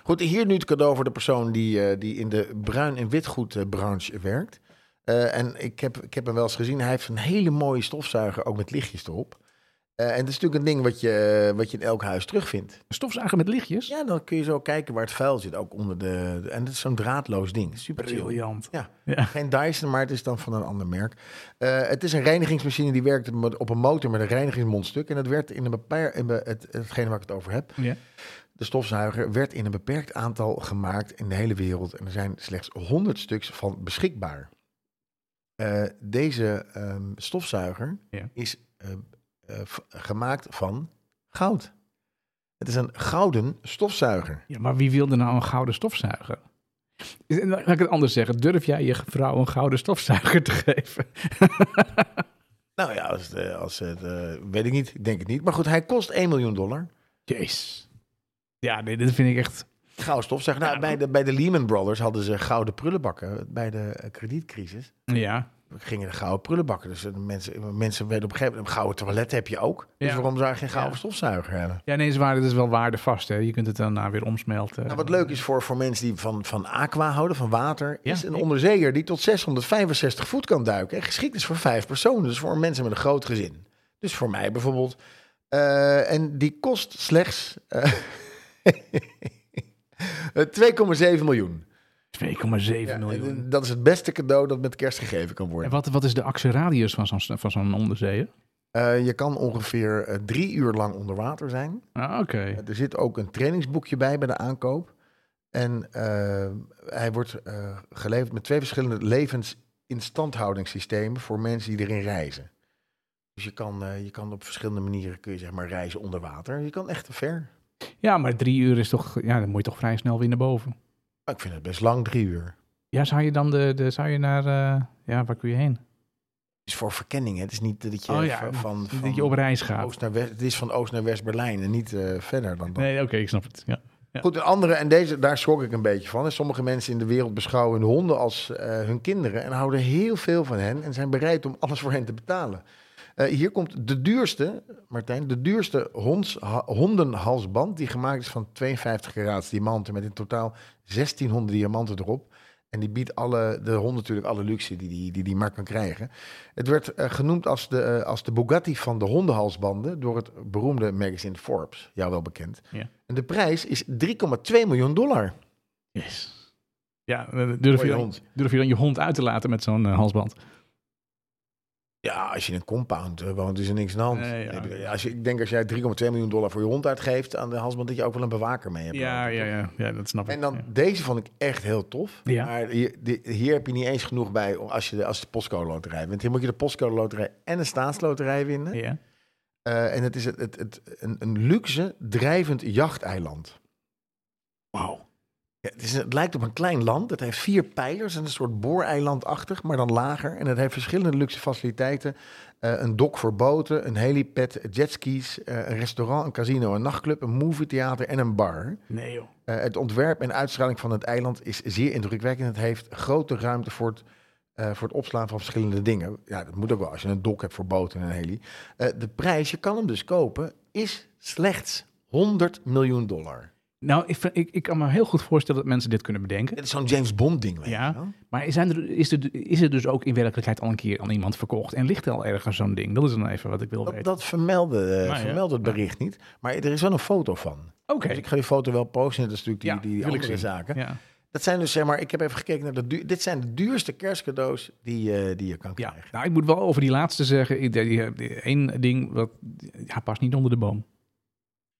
Goed, hier nu het cadeau voor de persoon die, eh, die in de bruin- en witgoedbranche werkt. Eh, en ik heb, ik heb hem wel eens gezien. Hij heeft een hele mooie stofzuiger, ook met lichtjes erop. Eh, en het is natuurlijk een ding wat je, wat je in elk huis terugvindt. Een stofzuiger met lichtjes? Ja, dan kun je zo kijken waar het vuil zit, ook onder de... en het is zo'n draadloos ding. Super. Briljant. Ja. Ja. Geen Dyson, maar het is dan van een ander merk. Eh, het is een reinigingsmachine die werkt met- op een motor met een reinigingsmondstuk. En het werd in een bepaar, in be- het, hetgene waar ik het over heb, Ja. de stofzuiger, werd in een beperkt aantal gemaakt in de hele wereld. En er zijn slechts 100 stuks van beschikbaar. Eh, deze ehm, stofzuiger Ja. is eh, eh, gemaakt van goud. Het is een gouden stofzuiger. ja, maar wie wilde nou een gouden stofzuiger? Laat ik het anders zeggen. Durf jij je vrouw een gouden stofzuiger te geven? Nou ja, als, het, eh, als het, eh, weet ik niet. Ik denk het niet. Maar goed, hij kost 1 miljoen dollar. Jeez. Ja, nee, dit vind ik echt... Gouden stofzuiger. Nou, Ja. bij, de, bij de Lehman Brothers hadden ze gouden prullenbakken. Bij de kredietcrisis Ja. Gingen er gouden prullenbakken. Dus eh, de mensen, mensen werden op een gegeven moment... Een gouden toilet heb je ook. Dus Ja. waarom zou je geen gouden Ja. stofzuiger hebben? Ja, nee, zwaar, dit is wel waardevast. Hè? Je kunt het daarna weer omsmelten. Nou, wat leuk is voor, voor mensen die van, van aqua houden, van water... Ja, is een onderzeeër die tot 665 voet kan duiken. En geschikt is voor vijf personen. Dus voor mensen met een groot gezin. Dus voor mij bijvoorbeeld. Eh, en die kost slechts... eh, 2,7 miljoen. 2,7 Ja, miljoen. en Dat is het beste cadeau dat met kerst gegeven kan En worden. wat, wat is de actieradius van zo'n van zo'n onderzeeër? Eh, je kan ongeveer eh, drie uur lang onder water zijn. Ah, oké. Er zit ook een trainingsboekje bij bij de aankoop. En eh, hij wordt eh, geleverd met twee verschillende levensinstandhoudingssystemen voor mensen die erin reizen. Dus je kan, eh, je kan op verschillende manieren kun je, zeg maar, reizen onder water. Je kan echt te ver. Ja, maar drie uur is toch... Ja, dan moet je toch vrij snel weer naar boven. Ik vind het best lang, drie uur. Ja, zou je dan de... de zou je naar... eh, ja, waar kun je heen? Het is voor verkenning. Hè? Het is niet dat je Oh ja, van, van, dat je op reis gaat. oost naar west. Het is van oost naar west-Berlijn en niet eh, verder dan dat. Nee, oké, ik snap het. Ja. Ja. Goed, een andere, en deze, daar schrok ik een beetje van. Sommige mensen in de wereld beschouwen hun honden als eh, hun kinderen en houden heel veel van hen en zijn bereid om alles voor hen te betalen. Eh, hier komt de duurste, Martijn, de duurste honds, ha- hondenhalsband die gemaakt is van 52 karaats diamanten met in totaal 1600 diamanten erop. En die biedt alle, de hond natuurlijk alle luxe die die, die, die maar kan krijgen. Het werd eh, genoemd als de, eh, als de Bugatti van de hondenhalsbanden door het beroemde magazine Forbes, jou wel bekend. Ja. En de prijs is 3,2 miljoen dollar. Yes. Ja, durf je, dan, durf je dan je hond uit te laten met zo'n halsband? Ja, als je in een compound eh, woont, is er niks aan de hand. Nee, ja. Als je, ik denk als jij 3,2 miljoen dollar voor je hond uitgeeft aan de halsband, dat je ook wel een bewaker mee hebt. Ja, ja, ja, ja, dat snap ik. En dan, ja. deze vond ik echt heel tof. Ja. Maar hier, die- hier heb je niet eens genoeg bij als je de, als de postcode loterij wint. Hier moet je de postcode loterij en de staatsloterij winnen. Ja. Eh, en het is het, het, het, een, een luxe drijvend jachteiland. Wauw. Ja, het, is, het lijkt op een klein land. Het heeft vier pijlers en een soort booreilandachtig, maar dan lager. En het heeft verschillende luxe faciliteiten. Eh, een dok voor boten, een helipad, jetskis, eh, een restaurant, een casino, een nachtclub, een movietheater en een bar. Nee joh. Eh, het ontwerp en uitstraling van het eiland is zeer indrukwekkend. Het heeft grote ruimte voor het, voor het opslaan van verschillende dingen. Ja, dat moet ook wel als je een dok hebt voor boten en een heli. De prijs, je kan hem dus kopen, is slechts 100 miljoen dollar. Nou, ik, ik, ik kan me heel goed voorstellen dat mensen dit kunnen bedenken. Dit is zo'n James Bond ding, weet Ja. je wel? Maar zijn er, is, er, is er dus ook in werkelijkheid al een keer aan iemand verkocht? En ligt er al ergens zo'n ding? Dat is dan even wat ik wil Dat, weten. dat vermeldde, eh, Nou ja. vermeldde het bericht niet. Maar er is wel een foto van. Oké. Dus ik ga die foto wel posten. Dat is natuurlijk die, Ja, die andere zaken. Ja. Dat zijn dus, zeg maar, ik heb even gekeken naar de duur, Dit zijn de duurste kerstcadeaus die, eh, die je kan ja. krijgen. Nou, ik moet wel over die laatste zeggen. Één ding, wat, ja, past niet onder de boom.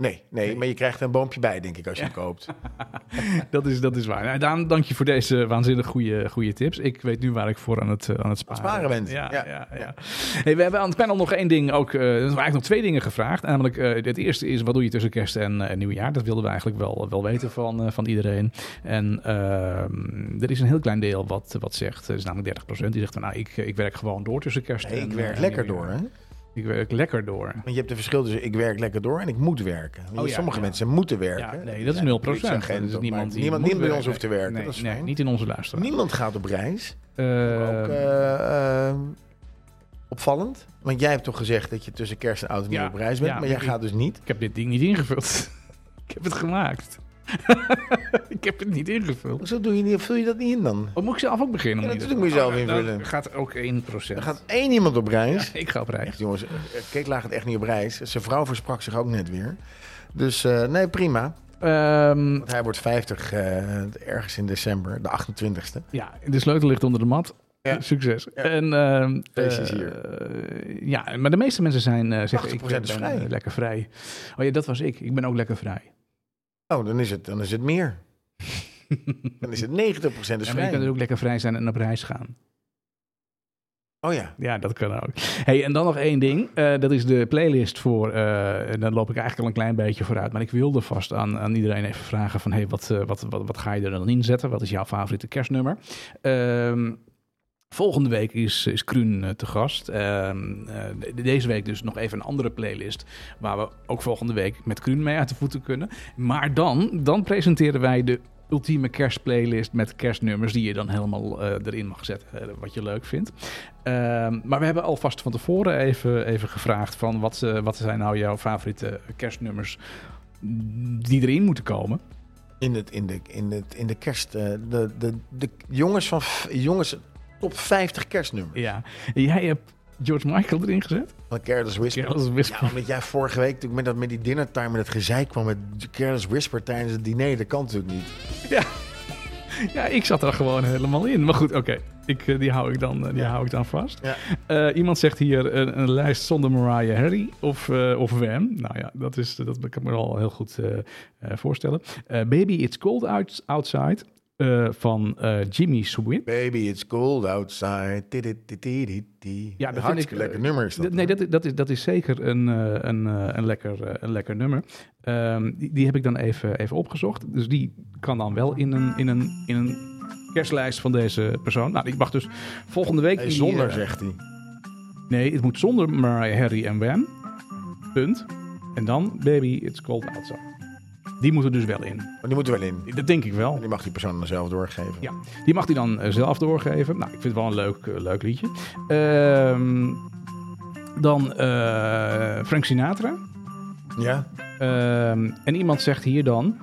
Nee, nee, maar je krijgt er een boompje bij, denk ik, als je hem koopt. dat, is, dat is waar. Nou, Daan, dank je voor deze waanzinnig goede, goede tips. Ik weet nu waar ik voor aan het, eh, aan het sparen, sparen bent. Ja, ja. Ja, ja, Hey, we hebben aan het panel nog één ding ook. eh, er zijn eigenlijk nog twee dingen gevraagd. Namelijk, eh, het eerste is, wat doe je tussen kerst en eh, nieuwjaar? Dat wilden we eigenlijk wel, wel weten van, eh, van iedereen. En ehm, er is een heel klein deel wat, wat zegt, het is namelijk 30%, die zegt van, nou, ik, ik werk gewoon door tussen kerst Nee, en ik werk eh, lekker door, hè? Ik werk lekker door. Want je hebt een verschil tussen ik werk lekker door en ik moet werken. Want Oh ja, sommige ja. mensen moeten Ja, werken. nee, dat is Ja, 0%. politie, Dat is niemand die niemand, moet bij ons hoeft te werken. Nee, dat is nee, fijn. niet in onze luisteraar. Niemand gaat op reis. Eh, ook eh, eh, opvallend. Want jij hebt toch gezegd dat je tussen kerst en oud en nieuw Ja, op reis bent. ja, maar jij ik- gaat dus niet. Ik heb dit ding niet ingevuld. ik heb het gemaakt. ik heb het niet ingevuld. Hoezo doe je niet, vul je dat niet in dan? Of moet ik zelf ook beginnen? Ja, natuurlijk moet je zelf Oh, invullen. Dan gaat ook 1%. Er gaat één iemand op reis. Ja, ik ga op reis. Echt jongens, eh, Keeklaag gaat echt niet op reis. Zijn vrouw versprak zich ook net weer. Dus eh, nee, prima. Ehm, Want hij wordt 50 eh, ergens in december, de 28ste. ja, de sleutel ligt onder de mat. Ja. Succes. Ja. En, ehm, is hier. ja, maar de meeste mensen zijn zeggen ik 80% ben vrij. lekker vrij. Oh ja, dat was ik. Ik ben ook lekker vrij. Oh, dan is het, dan is het meer. dan is het 90% is Ja, maar je vrij. kan dus ook lekker vrij zijn en op reis gaan. Oh ja. Ja, dat kan ook. Hey, en dan nog één ding. Eh, dat is de playlist voor. eh, en dan loop ik eigenlijk al een klein beetje vooruit. Maar ik wilde vast aan, aan iedereen even vragen: van hey, wat, eh, wat, wat, wat ga je er dan in zetten? Wat is jouw favoriete kerstnummer? Ehm, volgende week is, is Kruun eh, te gast. Ehm, eh, de- deze week dus nog even een andere playlist. Waar we ook volgende week met Kruun mee uit de voeten kunnen. Maar dan, dan presenteren wij de ultieme kerstplaylist met kerstnummers die je dan helemaal eh, erin mag zetten, wat je leuk vindt. Ehm, maar we hebben alvast van tevoren even, even gevraagd van wat, wat zijn nou jouw favoriete kerstnummers die erin moeten komen. In, het, in, de, in, het, in de kerst. de, de, de jongens van jongens top 50 kerstnummers. Ja, en jij hebt George Michael erin gezet. Van Careless Whisper. Careless Whisper. Ja, omdat jij vorige week natuurlijk met, dat, met die dinnertime met het gezeik kwam met Careless Whisper tijdens het diner. Dat kan natuurlijk niet. Ja, ik zat er gewoon helemaal in. Maar goed, oké. Ik, eh, die hou ik dan, eh, die Ja. hou ik dan vast. Ja. Eh, iemand zegt hier een, een lijst zonder Mariah Harry of, eh of Wham. Nou ja, dat, is, dat kan ik me al heel goed voorstellen. Baby It's Cold Out- Outside eh, van eh, Jimmy Sweet. Baby, it's cold outside. Ja, dat vind hartstikke ik, lekker eh, nummer is dat. Nee, dat, dat, is, dat is zeker een, een, een, lekker, een lekker nummer. Ehm, die, die heb ik dan even, even opgezocht. Dus die kan dan wel in een, in een, in een kerstlijst van deze persoon. Nou, ik mag dus volgende week... Hey, die, zonder, zegt hij. Nee, het moet zonder Mariah, Harry en Wham. Punt. En dan Baby It's Cold Outside. Die moeten er dus wel in. Maar die moeten wel in. Dat denk ik wel. Die mag die persoon dan zelf doorgeven. Ja, die mag hij dan eh, zelf doorgeven. Nou, ik vind het wel een leuk, eh, leuk liedje. Ehm, Dan eh, Frank Sinatra. Ja? Ehm, en iemand zegt hier dan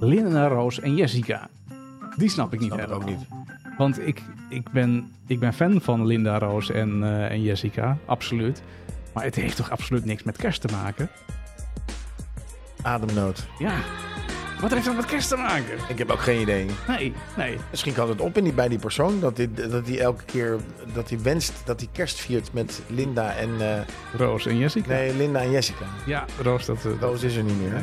Linda Roos en Jessica. Die snap ik niet Snap ik helemaal. ook niet. Want ik, ik, ben, ik ben fan van Linda Roos en, en Jessica, absoluut. Maar het heeft toch absoluut niks met kerst te maken? Ademnood. Ja. Wat heeft dat met kerst te maken? Ik heb ook geen idee. Nee, nee. Misschien kan het op in die, bij die persoon dat hij dat die elke keer dat hij wenst dat hij kerst viert met Linda en eh, Roos en Jessica. nee Linda en Jessica. Ja, Roos, dat... eh, Roos is er niet meer. Nee.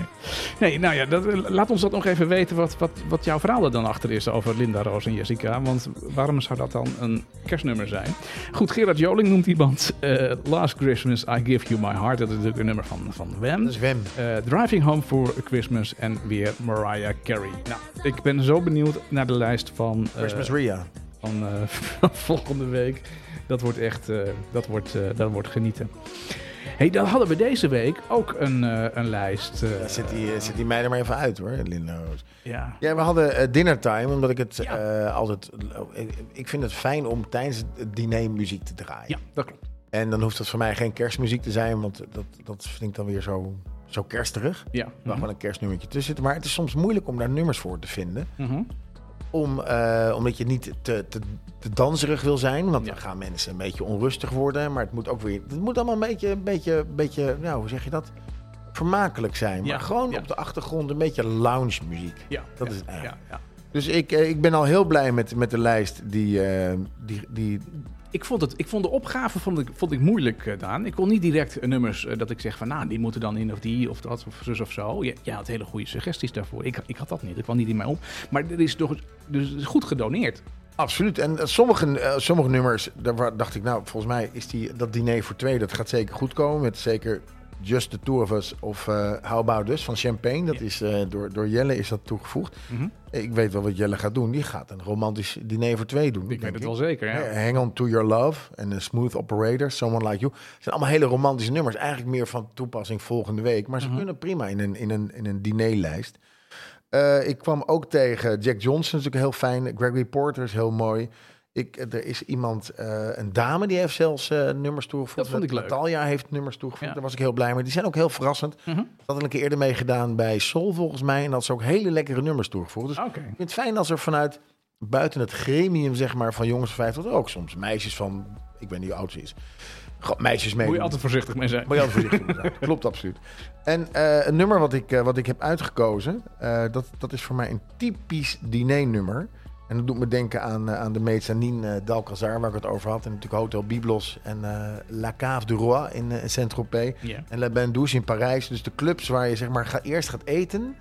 Nee, nou ja, dat, laat ons dat nog even weten wat, wat, wat jouw verhaal er dan achter is over Linda, Roos en Jessica. Want waarom zou dat dan een kerstnummer zijn? Goed, Gerard Joling noemt iemand eh, Last Christmas I Give You My Heart. Dat is natuurlijk een nummer van, van Wham. Dat is Wem. Driving Home for Christmas en weer Mariah Carey. Nou, ik ben zo benieuwd naar de lijst van, eh, Christmas Ria. van eh, van volgende week. Dat wordt echt, eh, dat wordt, dat wordt genieten. hey, dan hadden we deze week ook een, een lijst. Ja, zet, die, die mij er maar even uit hoor, Linda Roos. ja. Ja, we hadden dinnertime, omdat ik het Ja. altijd... ik, ik vind het fijn om tijdens het diner muziek te draaien. ja, dat klopt. En dan hoeft het voor mij geen kerstmuziek te zijn, want dat, dat vind ik dan weer zo, zo kersterig. Ja. Er mag wel een kerstnummertje tussen zitten. Maar het is soms moeilijk om daar nummers voor te vinden. Mhm. Om, eh, omdat je niet te, te, te danserig wil zijn. Want Ja. dan gaan mensen een beetje onrustig worden. Maar het moet ook weer. Het moet allemaal een beetje, een beetje, een beetje nou, hoe zeg je dat? Vermakelijk zijn. Maar Ja, gewoon ja. op de achtergrond een beetje lounge muziek. Ja, Dat is het eigenlijk. Ja, ja. Dus ik, eh, ik ben al heel blij met, met de lijst die, eh, die, die. Ik, vond het, ik vond de opgave vond ik, vond ik moeilijk, eh, Daan. Ik kon niet direct eh, nummers eh, dat ik zeg van... nou, die moeten dan in of die of dat of zus of zo. Je, had hele goede suggesties daarvoor. Ik, ik had dat niet. Ik kwam niet in mij op. Maar er is toch dus goed gedoneerd. Absoluut. En eh, sommige, eh, sommige nummers, daar dacht ik, nou, volgens mij is die, dat diner voor twee, dat gaat zeker goed komen. Met zeker Just the Two of Us of eh How About Us van Champagne. Dat Ja. is eh, door, door Jelle is dat toegevoegd. Mhm. Ik weet wel wat Jelle gaat doen. Die gaat een romantisch diner voor twee doen. Ik weet het wel zeker, ja. Ja, Hang on to your love en een Smooth Operator, Someone Like You. Het zijn allemaal hele romantische nummers. Eigenlijk meer van toepassing volgende week. Maar ze Mhm. kunnen prima in een, in een, in een dinerlijst. Eh, ik kwam ook tegen Jack Johnson, is natuurlijk heel fijn. Gregory Porter is heel mooi. Ik, er is iemand, eh, een dame, die heeft zelfs eh, nummers toegevoegd. Dat vond ik leuk. Natalia heeft nummers toegevoegd. Ja. Daar was ik heel blij mee. Die zijn ook heel verrassend. Dat had ik een keer eerder mee gedaan bij Soul volgens mij. En dat ze ook hele lekkere nummers toegevoegd. Dus ik vind het fijn als er vanuit buiten het gremium, zeg maar, van jongens van 50 ook soms meisjes van, ik weet niet hoe oud ze is, meisjes mee. Moet je altijd voorzichtig mee zijn. Maar ja, voorzichtig moet zijn. Klopt absoluut. En eh, een nummer wat ik, eh, wat ik heb uitgekozen, eh, dat, dat is voor mij een typisch dinernummer. En dat doet me denken aan, eh, aan de mezzanine uh, d'Alcazar, waar ik het over had. En natuurlijk Hotel Biblos en eh, La Cave du Roi in, uh, Saint-Tropez. En La Bain Douce in Parijs. Dus de clubs waar je zeg maar ga, eerst gaat eten.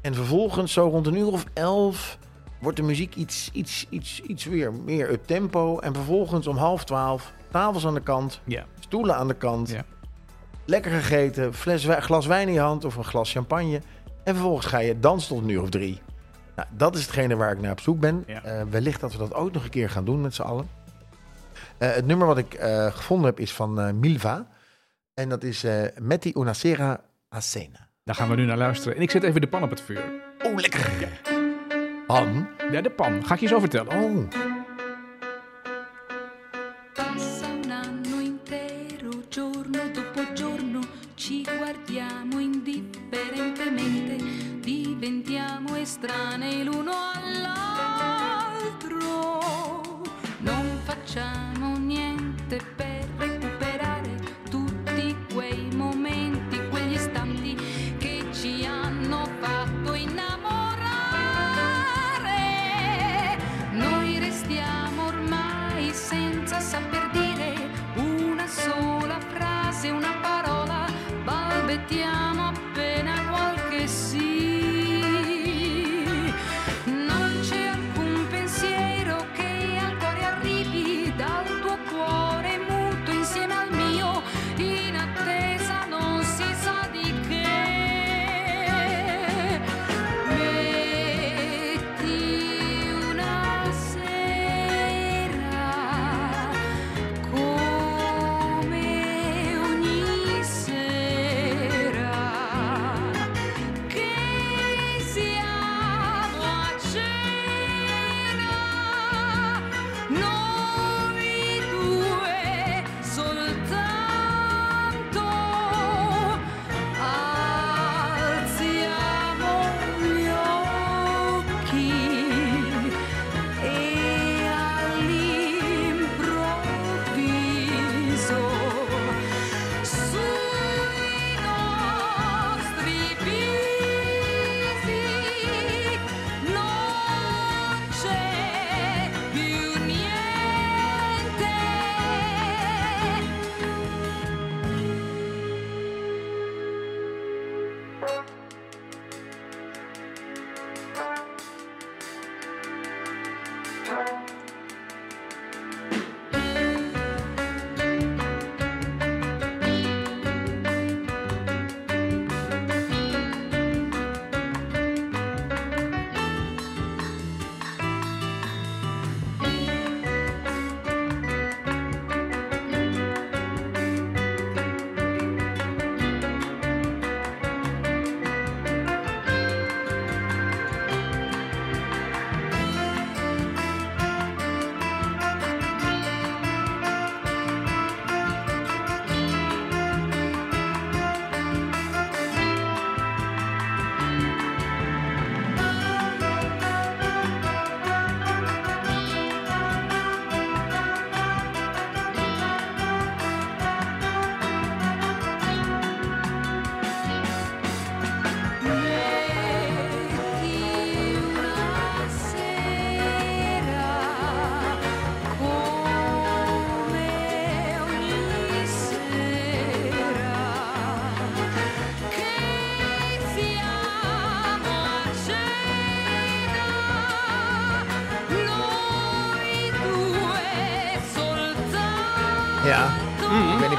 En vervolgens, zo rond een uur of elf, wordt de muziek iets, iets, iets, iets weer meer up tempo. En vervolgens om half twaalf, tafels aan de kant, stoelen aan de kant. Lekker gegeten, fles, glas wijn in je hand of een glas champagne. En vervolgens ga je dansen tot een uur of drie. Nou, dat is hetgene waar ik naar op zoek ben. Ja. Eh, wellicht dat we dat ook nog een keer gaan doen met z'n allen. Eh, het nummer wat ik eh, gevonden heb is van Milva. En dat is Metti una sera a cena. Daar gaan we nu naar luisteren. En ik zet even de pan op het vuur. Oh, lekker. Pan. Ja, de pan. Ga ik je zo vertellen. Oh. Estranei l'uno all'altro. Non facciamo niente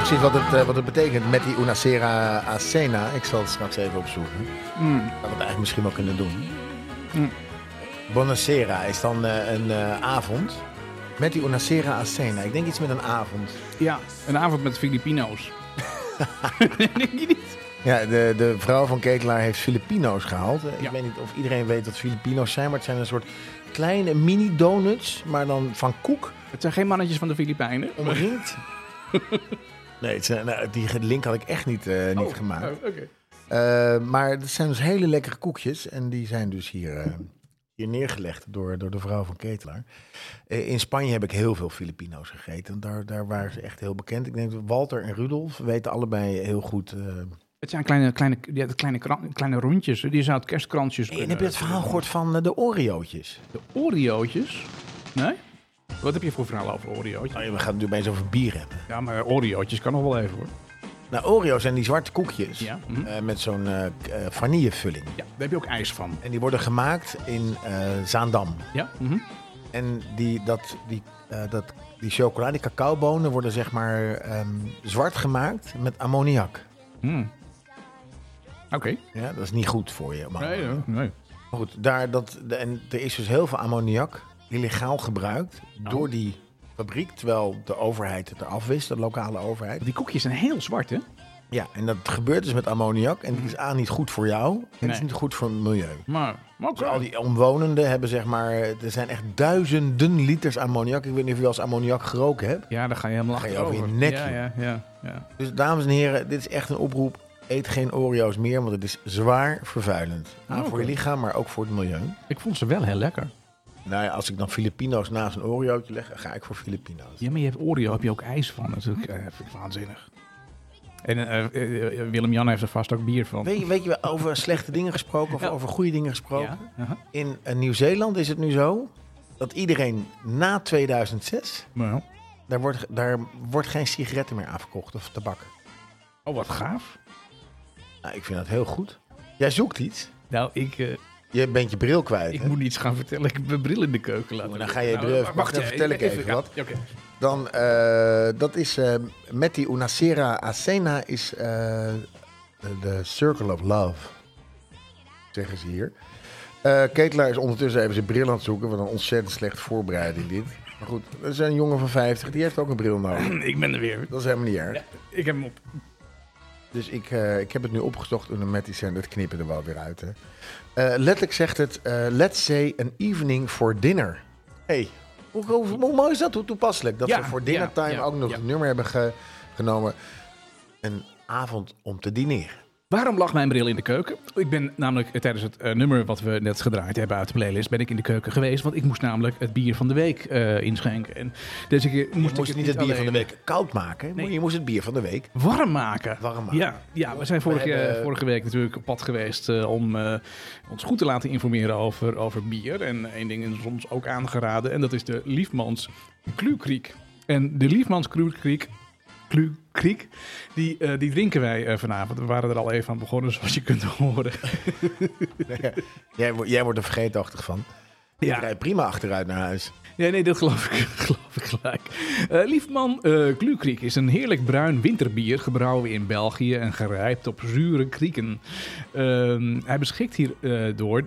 precies wat het, eh, wat het betekent met die Unacera Acena. Ik zal het straks even opzoeken. Mm. Dat we het eigenlijk misschien wel kunnen doen. Mm. Bonacera is dan eh, een eh, avond met die Unacera Acena. Ik denk iets met een avond. Ja, een avond met Filipino's. Denk je niet? Ja, de, de vrouw van Ketelaar heeft Filipino's gehaald. Eh, Ik weet niet of iedereen weet wat Filipino's zijn, maar het zijn een soort kleine mini-donuts, maar dan van koek Het zijn geen mannetjes van de Filipijnen. omringd. nee, het zijn, nou, die link had ik echt niet, eh, niet Oh, gemaakt. oh, Oké. Eh, maar het zijn dus hele lekkere koekjes. En die zijn dus hier, eh, hier neergelegd door, door de vrouw van Ketelaar. Eh, in Spanje heb ik heel veel Filipino's gegeten. Daar, daar waren ze echt heel bekend. Ik denk dat Walter en Rudolf weten allebei heel goed. eh. Het zijn kleine, kleine, ja, kleine, kleine rondjes. Die zou het kerstkrantjes En heb je het verhaal gehoord van de Oreo'tjes? De Oreo'tjes? Nee? Wat heb je voor verhaal over Oreo'tjes? Oh, ja, we gaan het nu opeens over bier hebben. Ja, maar Oreo'tjes kan nog wel even hoor. Nou, Oreo's zijn die zwarte koekjes. Ja, mhm. eh, met zo'n eh, vanillevulling. Ja, daar heb je ook ijs van. En die worden gemaakt in Zaandam. Ja? mhm. En die, dat, die, dat, die chocola, die cacaobonen worden zeg maar ehm, zwart gemaakt met ammoniak. Hmm. Oké. Ja, dat is niet goed voor je. Maar, Nee, nee, maar goed, daar, dat, en er is dus heel veel ammoniak illegaal gebruikt Oh. door die fabriek. Terwijl de overheid het eraf wist, de lokale overheid. Die koekjes zijn heel zwart, hè? Ja, en dat gebeurt dus met ammoniak. En die is A, niet goed voor jou. En het is niet goed voor het milieu. Maar, maar ook Dus al die omwonenden hebben zeg maar... Er zijn echt duizenden liters ammoniak. Ik weet niet of je wel eens ammoniak geroken hebt. Ja, dan ga je helemaal Ga je achterover. over je nek, Ja, ja, ja, ja. Dus dames en heren, dit is echt een oproep. Eet geen Oreo's meer, want het is zwaar vervuilend. A, Oh, voor je lichaam, maar ook voor het milieu. Ik vond ze wel heel lekker. Nou ja, als ik dan Filipino's naast een Oreo'tje leg, ga ik voor Filipino's. Ja, maar je hebt Oreo, heb je ook ijs van natuurlijk. Eh, vind ik waanzinnig. En eh, eh, eh, Willem-Jan heeft er vast ook bier van. Weet je, weet je wel, over slechte dingen gesproken of Ja. over goede dingen gesproken? Ja, aha. In eh, Nieuw-Zeeland is het nu zo dat iedereen na 2006, Nou, daar wordt, daar wordt geen sigaretten meer afgekocht of tabak. oh, wat gaaf. Nou, ik vind dat heel goed. Jij zoekt iets. Nou, ik, eh, Je bent je bril kwijt. ik hè? moet iets gaan vertellen. Ik heb mijn bril in de keuken laten Oh, dan ga je Nou, bril- wacht, wacht, dan vertel ik even ja, wat. ja, Oké. Dan, eh, dat is eh, met die Unacera Acena is eh, de, Circle of Love, zeggen ze hier. Ketelaar is ondertussen even zijn bril aan het zoeken, wat een ontzettend slecht voorbereiding dit. Maar goed, er is een jongen van 50, die heeft ook een bril nodig. Ik ben er weer. Dat is helemaal niet erg. Ja, ik heb hem op. Dus ik, eh, ik heb het nu opgezocht en met die het knippen er wel weer uit. Hè. Eh, letterlijk zegt het, eh, let's say an evening for dinner. hey, hoe, hoe, hoe mooi is dat? Hoe toepasselijk. Dat Ja, we voor dinnertime ja, ook nog het nummer hebben ge- genomen. Een avond om te dineren. Waarom lag mijn bril in de keuken? Ik ben namelijk eh, tijdens het eh, nummer wat we net gedraaid hebben uit de playlist, ben ik in de keuken geweest. Want ik moest namelijk het bier van de week eh, inschenken. En deze keer moest Je ik het niet het bier van de week koud maken, je moest het bier van de week warm maken. warm maken. Ja, ja, we zijn vorige, hebben- vorige week natuurlijk op pad geweest om ons goed te laten informeren over, over bier. En één ding is ons ook aangeraden en dat is de Liefmans Kluukriek. En de Liefmans Kluukriek, Kluukriek die, eh, die drinken wij eh, vanavond. We waren er al even aan begonnen, zoals je kunt horen. Jij, wo- jij wordt er vergeetachtig van. Ja. prima achteruit naar huis. Ja, nee, dat geloof ik, geloof gelijk. Eh Liefman eh Glukriek is een heerlijk bruin winterbier, gebrouwen in België en gerijpt op zure krieken. Ehm, hij beschikt hierdoor door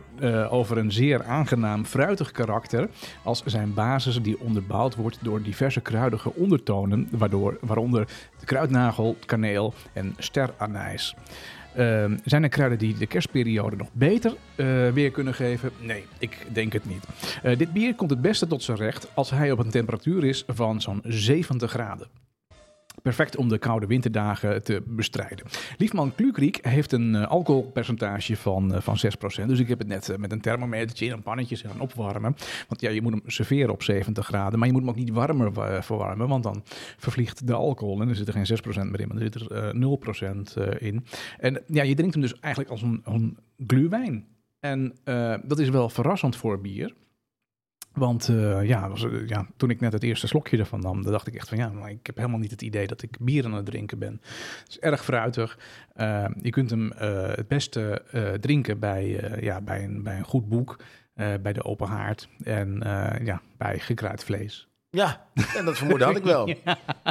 over een zeer aangenaam fruitig karakter, als zijn basis die onderbouwd wordt door diverse kruidige ondertonen, waardoor, waaronder de kruidnagel, kaneel en steranijs. Ehm, zijn er kruiden die de kerstperiode nog beter eh, weer kunnen geven? Nee, ik denk het niet. Eh, dit bier komt het beste tot zijn recht als hij op een temperatuur is van zo'n 70 graden. Perfect om de koude winterdagen te bestrijden. Liefman Klukriek heeft een eh, alcoholpercentage van, eh, van 6%. Dus ik heb het net eh, met een thermometertje in een pannetje gaan opwarmen. Want ja, je moet hem serveren op 70 graden. Maar je moet hem ook niet warmer verwarmen. Want dan vervliegt de alcohol. En er zit er geen 6% meer in, maar er zit er eh 0% eh, in. En ja, je drinkt hem dus eigenlijk als een, een gluwijn. En dat is wel verrassend voor bier. Want eh, ja, was, eh, ja, toen ik net het eerste slokje ervan nam, dan dacht ik echt van ja, maar ik heb helemaal niet het idee dat ik bier aan het drinken ben. Het is erg fruitig. Eh, je kunt hem het beste drinken bij, ja, bij, een, bij een goed boek, bij de open haard en ja, bij gekruid vlees. Ja, en dat vermoeden had ik wel.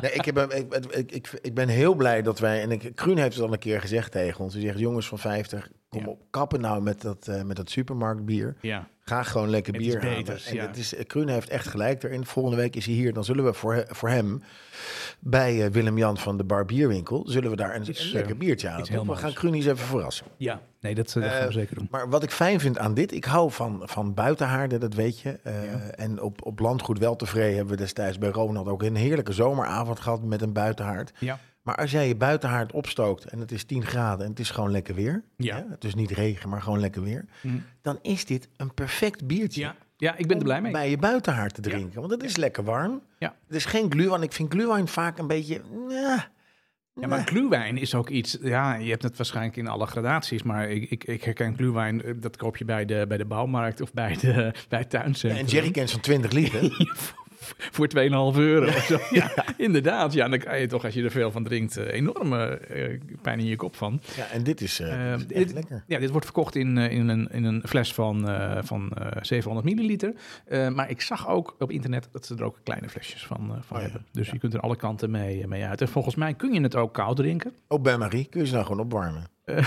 Nee, ik, heb, ik, ik, ik, ik ben heel blij dat wij... En ik, Kruun heeft het al een keer gezegd tegen ons. Hij zegt, jongens van 50, kom Ja. op, kappen nou met dat, met dat supermarktbier. Ja, Ga gewoon lekker Het bier halen. En ja. het is, Kruun heeft echt gelijk erin. Volgende week is hij hier. Dan zullen we voor, voor hem bij eh, Willem-Jan van de Barbierwinkel... zullen we daar een, Iets, een eh, lekker biertje halen. We gaan Kruun eens even verrassen. ja. nee, dat, eh, gaan we zeker doen. Maar wat ik fijn vind aan dit, ik hou van, van buitenhaarden, dat weet je. En op, op landgoed wel tevreden hebben we destijds bij Ronald ook een heerlijke zomeravond gehad met een buitenhaard. Ja. Maar als jij je buitenhaard opstookt en het is 10 graden en het is gewoon lekker weer. Ja. Het is niet regen, maar gewoon lekker weer. Mhm. Dan is dit een perfect biertje. Ja. ja, ik ben er blij mee. Bij je buitenhaard te drinken. Want het is lekker warm. Ja. Het is geen glühwein. Ik vind glühwein vaak een beetje... nah, Ja, maar glühwein is ook iets... Ja, je hebt het waarschijnlijk in alle gradaties, maar ik, ik, ik herken glühwein, eh, dat koop je bij de, bij de bouwmarkt of bij, de, bij het tuincentrum. En jerrycans van 20 liter. Voor 2,5 euro of zo. Ja, inderdaad. Ja, dan kan je toch, als je er veel van drinkt, eh, enorme eh, pijn in je kop van. ja, en dit is, eh, Eh, dit is echt lekker. Ja, dit wordt verkocht in, eh, in, een, in een fles van, eh, van eh, 700 milliliter. Eh, maar ik zag ook op internet dat ze er ook kleine flesjes van, eh, van Oh hebben. Dus je kunt er alle kanten mee, mee uit. En volgens mij kun je het ook koud drinken. Op bij Marie kun je ze nou gewoon opwarmen.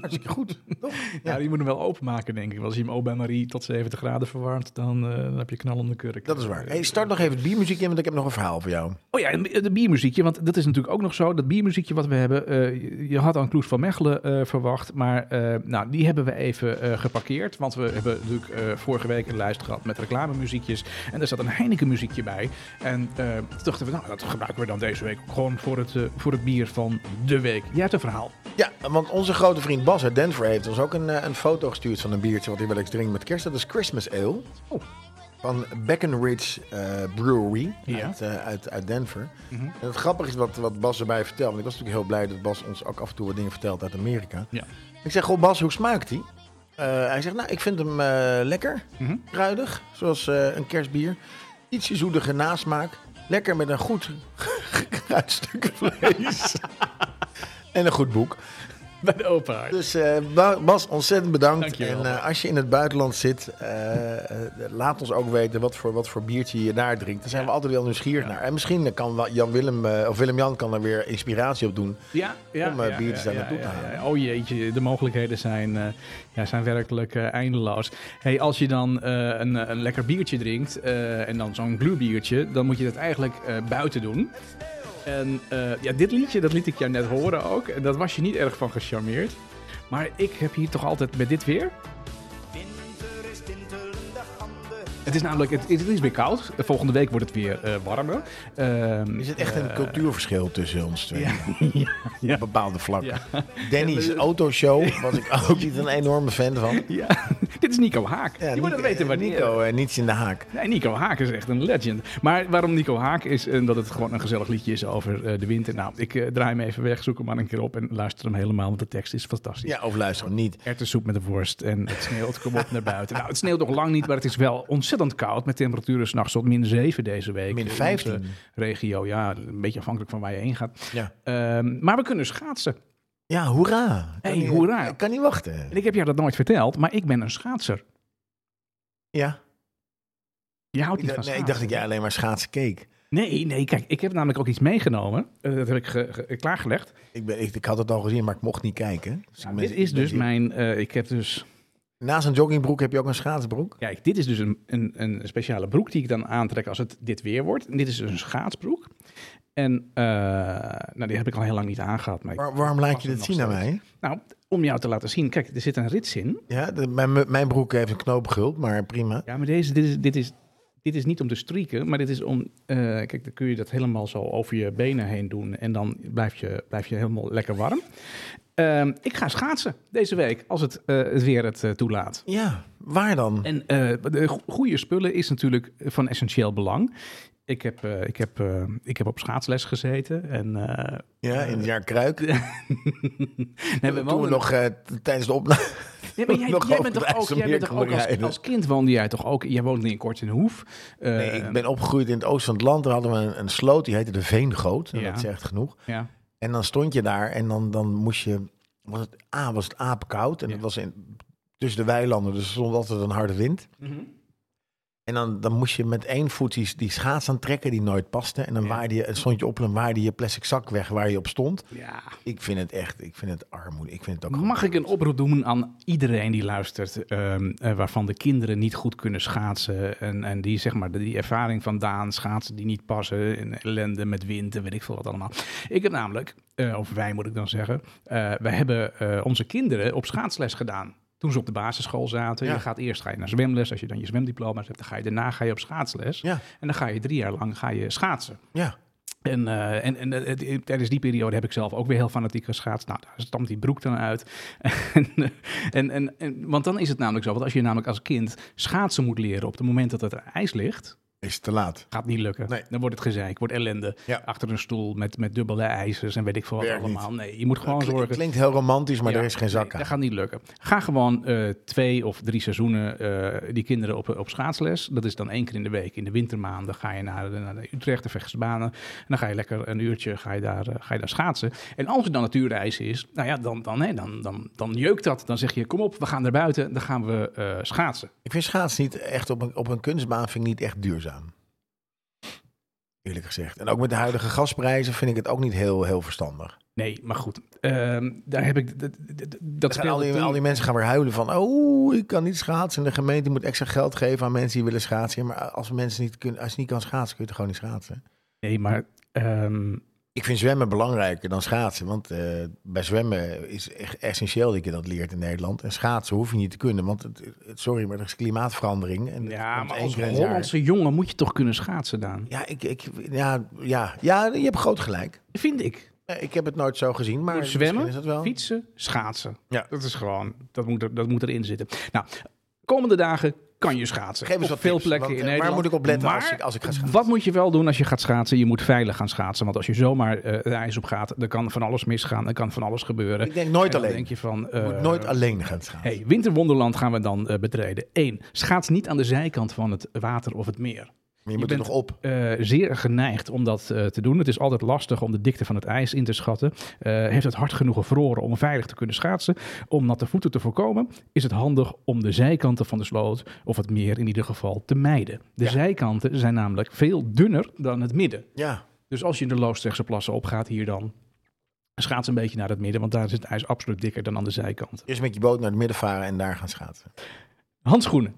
Hartstikke goed. Toch? Ja, je moet hem wel openmaken, denk ik. Als je hem ook bij Marie tot 70 graden verwarmt, dan, eh, dan heb je knallende kurk. Dat is waar. Hey, start nog even het biermuziekje, want ik heb nog een verhaal voor jou. Oh ja, de biermuziekje, want dat is natuurlijk ook nog zo. Dat biermuziekje wat we hebben, eh, je- had aan Kloes van Mechelen eh, verwacht, maar nou, die hebben we even geparkeerd. Want we hebben natuurlijk vorige week een lijst gehad met reclamemuziekjes. En er zat een Heineken muziekje bij. En toen dachten we, nou, dat gebruiken we dan deze week gewoon voor het, voor het bier van de week. Jij hebt een verhaal. Ja, want onze grote vriend Bas uit Denver heeft ons ook een, eh, een foto gestuurd van een biertje wat hij wel eens drinkt met kerst. Dat is Christmas Ale. Oh. Van Breckenridge eh, Brewery Ja. uit, eh, uit, uit Denver. Mhm. En het grappige is wat, wat Bas erbij vertelt. Want ik was natuurlijk heel blij dat Bas ons ook af en toe wat dingen vertelt uit Amerika. Ja. Ik zeg, goh Bas, hoe smaakt hij? hij zegt, nou, ik vind hem lekker. Mhm. Kruidig, zoals een kerstbier. Ietsje zoetige nasmaak. Lekker met een goed gekruid stuk vlees. en een goed boek. Bij de. Dus eh, Ba- Bas, ontzettend bedankt. Dankjewel. En eh, als je in het buitenland zit, eh, laat ons ook weten wat voor, wat voor biertje je daar drinkt. Daar zijn we altijd wel nieuwsgierig naar. En misschien kan Jan Willem, of Willem-Jan kan er weer inspiratie op doen. Ja, ja, om, biertjes daar naartoe ja, te halen. Oh jeetje, de mogelijkheden zijn, ja, zijn werkelijk eindeloos. Hey, als je dan een, een lekker biertje drinkt en dan zo'n glühbiertje, dan moet je dat eigenlijk buiten doen. En eh, ja, dit liedje, dat liet ik jou net horen ook. En dat was je niet erg van gecharmeerd. Maar ik heb hier toch altijd met dit weer. Het is namelijk, het, het is weer koud. Volgende week wordt het weer eh, warmer. Ehm, Is het echt een eh, cultuurverschil tussen ons twee? Ja, ja. Op bepaalde vlakken. Danny's autoshow was ik ook niet een enorme fan van. Ja, dit is Nico Haak. Je moet het Nico- weten wanneer. Nico, eh, niets in de haak. Nee, Nico Haak is echt een legend. Maar waarom Nico Haak is, eh, dat het gewoon een gezellig liedje is over eh, de winter. Nou, ik eh, draai hem even weg, zoek hem maar een keer op en luister hem helemaal, want de tekst is fantastisch. Ja, of luister hem niet. Erwtensoep met de worst en het sneeuwt, kom op naar buiten. Nou, het sneeuwt nog lang niet, maar het is wel ontzettend koud. Met temperaturen s'nachts tot min 7 deze week. Min In 15. onze regio, ja, een beetje afhankelijk van waar je heen gaat. Ja, Ehm, maar we kunnen schaatsen. ja hoera. Kan Hey, niet- hoera. Ik kan niet wachten. En ik heb jou dat nooit verteld, maar ik ben een schaatser. Ja. Je houdt Ik niet dacht, van nee, ik schaatsen. dacht dat jij alleen maar schaatsen keek. Nee, nee, kijk, ik heb namelijk ook iets meegenomen. Eh, dat heb ik ge- ge- klaargelegd. Ik, ben, ik, ik had het al gezien, maar ik mocht niet kijken. Dus Nou, ik dit is ik dus mijn. eh, ik heb dus. Naast een joggingbroek heb je ook een schaatsbroek. Kijk, dit is dus een, een, een speciale broek die ik dan aantrek als het dit weer wordt. En dit is dus een schaatsbroek. En eh, nou, die heb ik al heel lang niet aangehad. Maar Waar- waarom laat je dit zien aan mij? Nou, om jou te laten zien. Kijk, er zit een rits in. Ja, de- mijn, mijn broek heeft een knoopguld, maar prima. Ja, maar deze, dit is, dit is, dit is niet om te strieken, maar dit is om... eh, kijk, dan kun je dat helemaal zo over je benen heen doen. En dan blijf je, blijf je helemaal lekker warm. Ehm, ik ga schaatsen deze week, als het, eh, het weer het eh, toelaat. Ja, waar dan? En de go- goede spullen is natuurlijk van essentieel belang. Ik heb, eh, ik heb, eh, ik heb op schaatsles gezeten. En, eh, Ja, in het jaar Kruik. nee, we Toen we woonden- nog tijdens de opname... Nee, maar jij, bent toch ook, jij bent toch ook als, als kind woonde jij toch ook... Jij woonde in Kortenhoef. Nee, ik ben opgegroeid in het oosten van het land. Daar hadden we een, een sloot, die heette de Veengoot. En Ja. Dat zegt genoeg. Ja, En dan stond je daar en dan, dan moest je... Was het, A, was het aapkoud. En Ja. het was in, tussen de weilanden, dus er stond altijd een harde wind. En En dan, dan moest je met één voet die, die schaats aantrekken die nooit paste. En dan Ja. waarde je, stond je op en waarde je plastic zak weg waar je op stond. Ja. Ik vind het echt, ik vind het armoede. Ik vind het ook Mag ik een oproep doen aan iedereen die luistert, ehm, eh, waarvan de kinderen niet goed kunnen schaatsen en, en die zeg maar die ervaring vandaan schaatsen die niet passen, en ellende met wind en weet ik veel wat allemaal. Ik heb namelijk, eh, of wij moet ik dan zeggen, eh, wij hebben onze kinderen op schaatsles gedaan. Toen ze op de basisschool zaten. Ja. Je gaat eerst ga je naar zwemles. Als je dan je zwemdiploma's hebt, dan ga je daarna ga je op schaatsles. Ja, En dan ga je drie jaar lang ga je schaatsen. ja. En, eh, en, en eh, het- tijdens die periode heb ik zelf ook weer heel fanatiek geschaatst. Nou, daar stamt die broek dan uit. eh, en, en, en, want dan is het namelijk zo, want als je namelijk als kind schaatsen moet leren op het moment dat het ijs ligt, Is te laat. gaat niet lukken. Nee. Dan wordt het gezeik, wordt ellende. Ja. Achter een stoel met, met dubbele ijzers en weet ik veel wat Werkt niet. allemaal. Nee, je moet gewoon zorgen. Klinkt heel romantisch, maar Ja, er is geen zak nee, aan. Dat gaat niet lukken. Ga gewoon eh, twee of drie seizoenen eh, die kinderen op, op schaatsles. Dat is dan één keer in de week. In de wintermaanden ga je naar de, naar de Utrecht, de Vechtersbanen. En dan ga je lekker een uurtje ga je daar, eh, ga je daar schaatsen. En als het dan natuurreis is, nou ja, dan, dan, dan, dan, dan jeukt dat. Dan zeg je, kom op, we gaan naar buiten. Dan gaan we schaatsen. Ik vind schaatsen niet echt op een, op een kunstbaan vind ik niet echt duurzaam. Eerlijk gezegd. En ook met de huidige gasprijzen vind ik het ook niet heel, heel verstandig. Nee, maar goed. ehm, daar heb ik... Dat, dat, al, die, al die mensen gaan weer huilen van... oh, ik kan niet schaatsen. En de gemeente moet extra geld geven aan mensen die willen schaatsen. Maar als, mensen niet kunnen, als je niet kan schaatsen, kun je toch gewoon niet schaatsen? Nee, maar... ehm, Ik vind zwemmen belangrijker dan schaatsen. Want eh, bij zwemmen is echt essentieel dat je dat leert in Nederland. En schaatsen hoef je niet te kunnen. Want het, het- sorry, maar er is klimaatverandering. En ja, maar als. Hollandse jongen moet je toch kunnen schaatsen, Daan? Ja, ik, ik, ja, ja, ja, je hebt groot gelijk. Vind ik. Ik heb het nooit zo gezien, maar zwemmen, is dat wel. Fietsen, schaatsen. Ja. Dat is gewoon, dat moet, er, dat moet erin zitten. Nou, komende dagen kan je schaatsen. Geef eens op wat veel tips, plekken want, in eh, waar Nederland. moet ik op letten als ik- als ik ga schaatsen? Wat moet je wel doen als je gaat schaatsen? Je moet veilig gaan schaatsen. Want als je zomaar eh het ijs op gaat, dan kan van alles misgaan. Er kan van alles gebeuren. Ik denk nooit En dan alleen. denk je van... Moet eh, nooit alleen gaan schaatsen. Hey, winterwonderland gaan we dan betreden. Eén, schaats niet aan de zijkant van het water of het meer. Maar je moet je er bent- nog op. Eh, zeer geneigd om dat eh, te doen. Het is altijd lastig om de dikte van het ijs in te schatten. Eh, heeft het hard genoeg gevroren om veilig te kunnen schaatsen? Om natte voeten te voorkomen, is het handig om de zijkanten van de sloot, of het meer in ieder geval, te mijden. De Ja. zijkanten zijn namelijk veel dunner dan het midden. Ja, Dus als je de Loosdrechtse plassen opgaat hier dan, schaats een beetje naar het midden, want daar is het ijs absoluut dikker dan aan de zijkant. eerst met je boot naar het midden varen en daar gaan schaatsen. Handschoenen.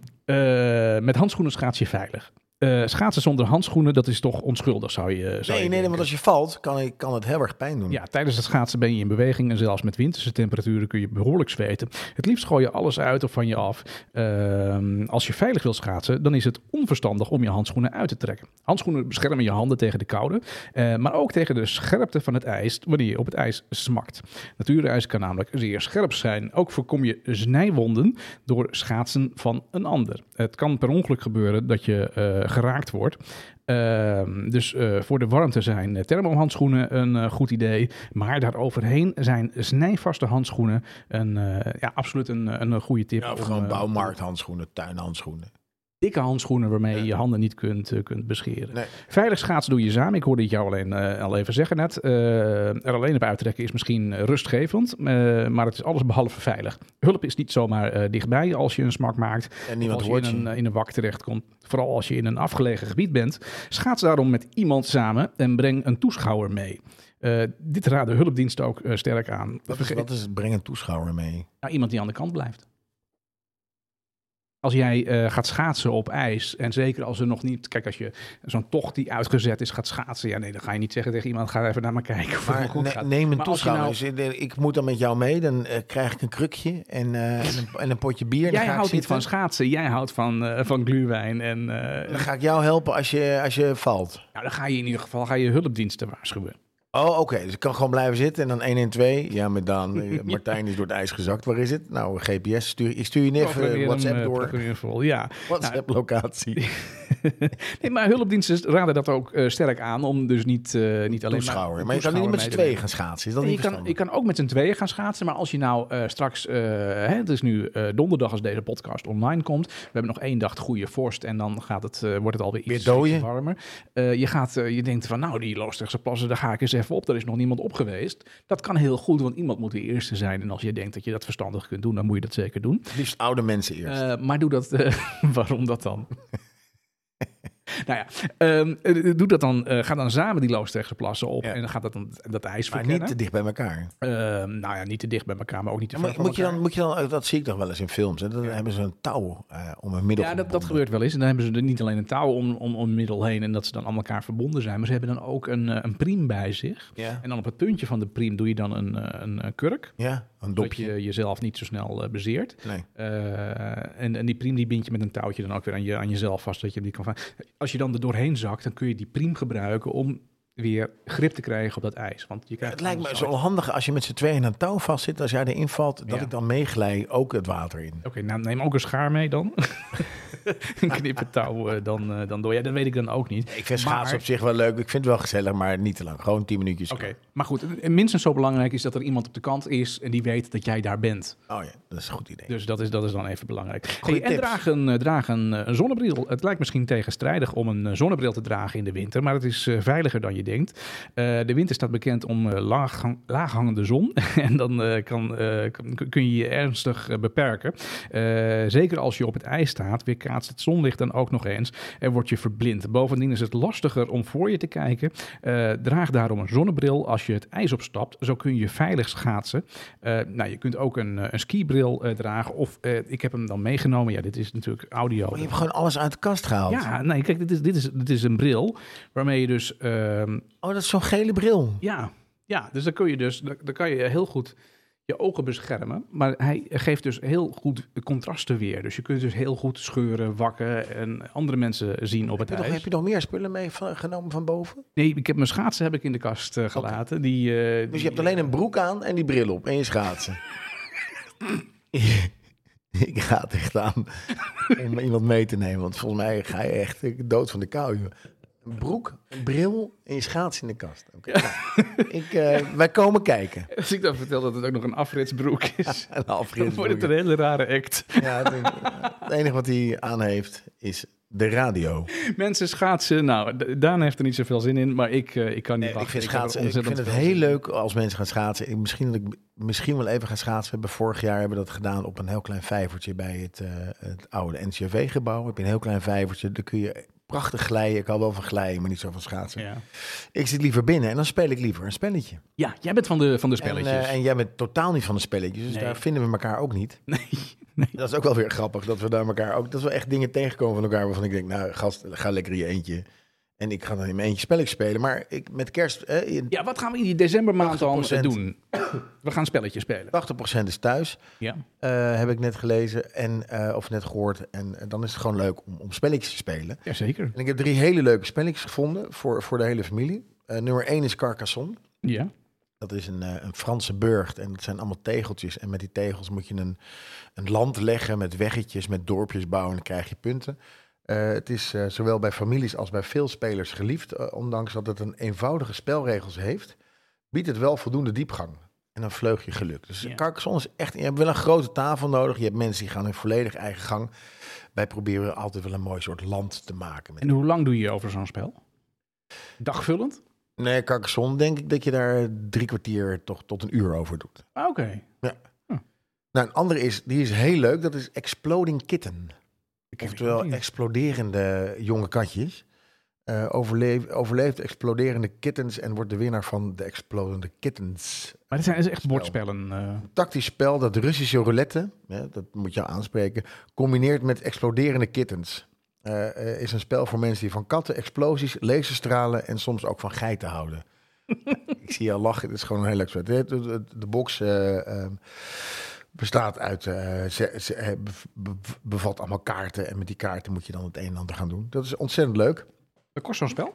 Met handschoenen schaats je veilig. Eh, schaatsen zonder handschoenen, dat is toch onschuldig, zou je, zou Nee, je nee, nee, want als je valt, kan, kan het heel erg pijn doen. Ja, tijdens het schaatsen ben je in beweging en zelfs met winterse temperaturen kun je behoorlijk zweten. Het liefst gooi je alles uit of van je af. Ehm, als je veilig wil schaatsen, dan is het onverstandig om je handschoenen uit te trekken. Handschoenen beschermen je handen tegen de koude, eh, maar ook tegen de scherpte van het ijs wanneer je op het ijs smakt. Natuurijs kan namelijk zeer scherp zijn. Ook voorkom je snijwonden door schaatsen van een ander. Het kan per ongeluk gebeuren dat je eh, geraakt wordt. Ehm, dus eh, voor de warmte zijn eh, thermohandschoenen een eh, goed idee. Maar daaroverheen zijn snijvaste handschoenen een, ja, absoluut een, een goede tip. Ja, of gewoon bouwmarkthandschoenen, tuinhandschoenen. Dikke handschoenen waarmee je Ja. je handen niet kunt, eh, kunt bescheren. Nee. Veilig schaatsen doe je samen. Ik hoorde het jou alleen, eh, al even zeggen net. Eh, er alleen op uittrekken is misschien rustgevend, maar het is alles behalve veilig. Hulp is niet zomaar dichtbij als je een smak maakt. En niemand als je hoort in je. een, eh, in een wak terechtkomt. Vooral als je in een afgelegen gebied bent. Schaats daarom met iemand samen en breng een toeschouwer mee. Eh, dit raden hulpdiensten ook sterk aan. Wat is, wat is het? Breng een toeschouwer mee. nou, iemand die aan de kant blijft. Als jij eh, gaat schaatsen op ijs, en zeker als er nog niet, kijk, als je zo'n tocht die uitgezet is gaat schaatsen, ja, nee, dan ga je niet zeggen tegen iemand: ga even naar me kijken. Maar goed ne- neem een toeschouwer. nou- ik moet dan met jou mee, dan eh, krijg ik een krukje en, eh, en, een, en een potje bier. En Jij houdt niet van schaatsen, jij houdt van, van gluwijn. En Dan ga ik jou helpen als je, als je valt. nou, dan ga je in ieder geval ga je hulpdiensten waarschuwen. Oh, oké. Dus ik kan gewoon blijven zitten en dan 1 en 2. Ja, met Daan. eh, Martijn is door het ijs gezakt. Waar is het? Nou, GPS. Stuur, ik stuur je even Programmeer hem, WhatsApp eh, door. Ja, WhatsApp-locatie. nee, maar hulpdiensten raden dat ook eh, sterk aan om dus niet, eh, niet alleen Toeschouwer. maar, Maar je kan niet met z'n tweeën gaan schaatsen. Is dat Nee, niet je, kan, je kan ook met z'n tweeën gaan schaatsen. Maar als je nou eh, straks, eh, hè, het is nu eh, donderdag als deze podcast online komt. We hebben nog één dag goede vorst en dan gaat het, eh, wordt het alweer Weer iets, warmer. Eh, je, gaat, eh, je denkt van nou, die Loosdrechtse plassen, daar ga ik eens even op. Daar is nog niemand op geweest. Dat kan heel goed, want iemand moet de eerste zijn. En als je denkt dat je dat verstandig kunt doen, dan moet je dat zeker doen. Liefst oude mensen eerst. Eh, maar doe dat, eh, waarom dat dan? Nou ja, eh, doe dat dan, eh, ga dan samen die Loosdrechtse plassen op Ja. en dan gaat dat, dan, dat ijs Maar verkennen. niet te dicht bij elkaar. Ehm, nou ja, niet te dicht bij elkaar, maar ook niet te Ja, ver moet, je dan, moet je dan, dat zie ik toch wel eens in films. Hè? Dan hebben ze een touw om een middel. Ja, dat, dat gebeurt wel eens. En dan hebben ze er niet alleen een touw om, om, om middel heen en dat ze dan aan elkaar verbonden zijn, maar ze hebben dan ook een, een priem bij zich. Ja, En dan op het puntje van de priem doe je dan een, een, kurk, ja een dopje. je jezelf niet zo snel eh, bezeert. Nee. Eh, en, en die priem die bind je met een touwtje dan ook weer aan, je, aan jezelf vast, dat je die kan. Als je dan er doorheen zakt, dan kun je die priem gebruiken om weer grip te krijgen op dat ijs. Want je krijgt Het lijkt me zo handig als je met z'n tweeën aan een touw vastzit. Als jij erin valt, dat Ja. ik dan meeglij ook het water in. Oké, nou neem ook een schaar mee dan. een knippen touw eh, dan, eh, dan door. Ja, dat weet ik dan ook niet. Ik vind schaatsen op zich wel leuk. Ik vind het wel gezellig, maar niet te lang. Gewoon tien minuutjes. Oké, maar goed, en minstens zo belangrijk is dat er iemand op de kant is en die weet dat jij daar bent. Oh ja, dat is een goed idee. Dus dat is, dat is dan even belangrijk. Goeie Hey, en draag een, eh, draag een, een zonnebril. Het lijkt misschien tegenstrijdig om een zonnebril te dragen in de winter, maar het is veiliger dan je denkt. Eh, de winter staat bekend om eh, laaghang- laaghangende zon en dan eh, kan, kun je je ernstig beperken. Zeker als je op het ijs staat, weerkaatst het zonlicht dan ook nog eens en word je verblind. Bovendien is het lastiger om voor je te kijken. Draag daarom een zonnebril als je het ijs opstapt. Zo kun je veilig schaatsen. Nou, je kunt ook een, een skibril dragen. Of ik heb hem dan meegenomen. Ja, dit is natuurlijk audio. Maar je hebt gewoon alles uit de kast gehaald. Ja, nee, kijk, dit is, dit, is, dit is een bril waarmee je dus... Oh, dat is zo'n gele bril. ja, ja, dus dan kun je dus... Dan, dan kan je heel goed je ogen beschermen. Maar hij geeft dus heel goed contrasten weer. Dus je kunt dus heel goed scheuren, wakken en andere mensen zien op Heb het nog, ijs. heb je nog meer spullen meegenomen van boven? Nee, ik heb mijn schaatsen heb ik in de kast eh, gelaten. Die, eh, Dus die- je hebt alleen een broek aan en die bril op en je schaatsen. ik ga het echt aan om iemand mee te nemen. Want volgens mij ga je echt dood van de kou. Een broek, een bril en je schaats in de kast. Oké, nou, ik, eh, wij komen kijken. Als ik dan vertel dat het ook nog een afritsbroek is, Een dan Alfred wordt het een hele rare act. Ja, het, het enige wat hij aan heeft is de radio. Mensen schaatsen, nou, Daan heeft er niet zoveel zin in, maar ik, eh, ik kan niet wachten. vind, heb schaatsen, ik vind het heel leuk als mensen gaan schaatsen. Ik, misschien dat ik misschien wel even ga schaatsen. We hebben vorig jaar hebben we dat gedaan op een heel klein vijvertje bij het, eh, het oude NCV-gebouw. Heb je een heel klein vijvertje. Daar kun je prachtig glijden. Ik hou wel van glijden, maar niet zo van schaatsen. Ja. Ik zit liever binnen en dan speel ik liever een spelletje. ja, jij bent van de, van de En, spelletjes. eh, en jij bent totaal niet van de spelletjes, dus Nee. daar vinden we elkaar ook niet. nee, Dat is ook wel weer grappig, dat we daar elkaar ook... Dat we echt dingen tegenkomen van elkaar waarvan ik denk, nou gast, ga lekker je eentje. En ik ga dan in mijn eentje spelletjes spelen. Maar ik, met kerst, eh, Ja, wat gaan we in die decembermaand dan 80%. doen? We gaan spelletjes spelen. 80% is thuis. Ja. eh, heb ik net gelezen en, eh, of net gehoord. En eh, dan is het gewoon leuk om, om spelletjes te spelen. Jazeker. En ik heb drie hele leuke spelletjes gevonden voor, voor de hele familie. Eh, nummer één is Carcassonne. Ja. Dat is een, eh, een Franse burcht en dat zijn allemaal tegeltjes. En met die tegels moet je een, een land leggen met weggetjes, met dorpjes bouwen en dan krijg je punten. Eh, het is eh, zowel bij families als bij veel spelers geliefd. eh, ondanks dat het een eenvoudige spelregels heeft, biedt het wel voldoende diepgang. En dan vleug je geluk. Dus Ja. Carcassonne is echt... Je hebt wel een grote tafel nodig. Je hebt mensen die gaan hun volledig eigen gang. Wij proberen altijd wel een mooi soort land te maken. Met... En hoe lang doe je over zo'n spel? Dagvullend? Nee, Carcassonne denk ik dat je daar drie kwartier toch tot een uur over doet. Ah, Oké. Nou, een andere is, die is heel leuk. Dat is Exploding Kitten. Niet. exploderende jonge katjes. Overleef, overleeft exploderende kittens en wordt de winnaar van de explodende kittens. Maar dit zijn dus echt bordspellen. Een tactisch spel dat Russische roulette, hè, dat moet je aanspreken, combineert met exploderende kittens. Eh, is een spel voor mensen die van katten, explosies, laserstralen en soms ook van geiten houden. Ik zie je al lachen, het is gewoon een heel leuk spel. De, de, box eh, ehm, bestaat uit, eh, ze, ze, eh, bev- bev- bevat allemaal kaarten en met die kaarten moet je dan het een en ander gaan doen. Dat is ontzettend leuk. Wat kost zo'n spel?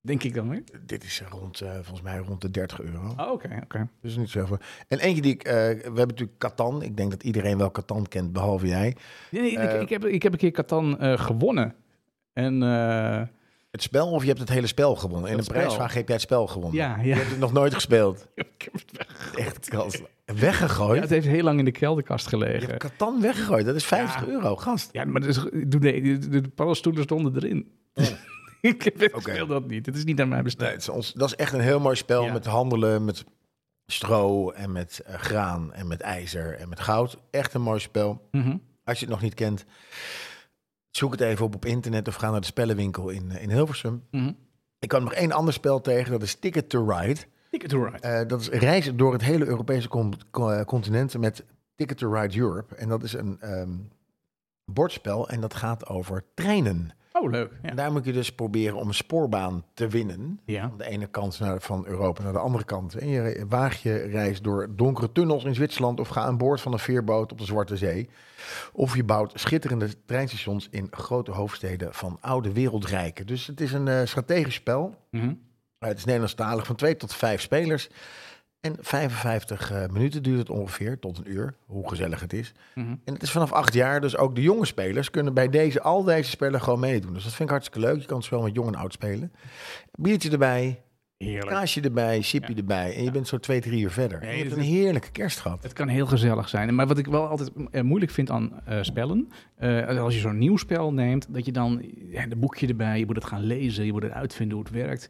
Denk ik dan weer. Dit is rond, eh, volgens mij rond de 30 euro. Oh, oké, oké. Dus niet zoveel. En eentje die ik, eh, we hebben natuurlijk Catan. Ik denk dat iedereen wel Catan kent, behalve jij. Nee, nee, ik, ik, heb, ik heb een keer Catan eh, gewonnen. En eh, Het spel of je hebt het hele spel gewonnen? In een prijsvraag heb jij het spel gewonnen. ja, Je ja. hebt het nog nooit gespeeld. ik heb het weg- Echt kans. Weggegooid? Ja, het heeft heel lang in de kelderkast je gelegen. hebt Catan weggegooid. Dat is 50 Ja. euro, gast. Ja, maar dus, de, de, de, paddenstoelen stonden erin. ik heb het Oké. speel dat niet. Het is niet aan mij Nee, besteed. het is ons, dat is echt een heel mooi spel met handelen, met stro en met eh, graan en met ijzer en met goud. Echt een mooi spel. Mhm. Als je het nog niet kent. Zoek het even op op internet of ga naar de spellenwinkel in, eh, in Hilversum. Mhm. Ik kwam nog één ander spel tegen, dat is Ticket to Ride. Ticket to Ride. Eh, dat is reizen door het hele Europese eh, continent met Ticket to Ride Europe. En dat is een ehm, bordspel en dat gaat over treinen. Oh, leuk. Ja. En daar moet je dus proberen om een spoorbaan te winnen. ja. Van de ene kant naar, van Europa naar de andere kant. En je waag je reis door donkere tunnels in Zwitserland... of ga aan boord van een veerboot op de Zwarte Zee. Of je bouwt schitterende treinstations in grote hoofdsteden van oude wereldrijken. Dus het is een eh, strategisch spel. Mhm. Uh, het is Nederlandstalig van twee tot vijf spelers. En 55 eh, minuten duurt het ongeveer, tot een uur, hoe gezellig het is. Mhm. En het is vanaf acht jaar, dus ook de jonge spelers kunnen bij deze, al deze spellen gewoon meedoen. Dus dat vind ik hartstikke leuk. Je kan het spel met jong en oud spelen. Biertje erbij, Heerlijk. kaasje erbij, chipje erbij. En je bent zo twee, drie uur verder. Nee, je hebt een heerlijke kerst gehad. Het kan heel gezellig zijn. Maar wat ik wel altijd eh, moeilijk vind aan eh, spellen, als je zo'n nieuw spel neemt, dat je dan ja, een boekje erbij, je moet het gaan lezen, je moet het uitvinden hoe het werkt.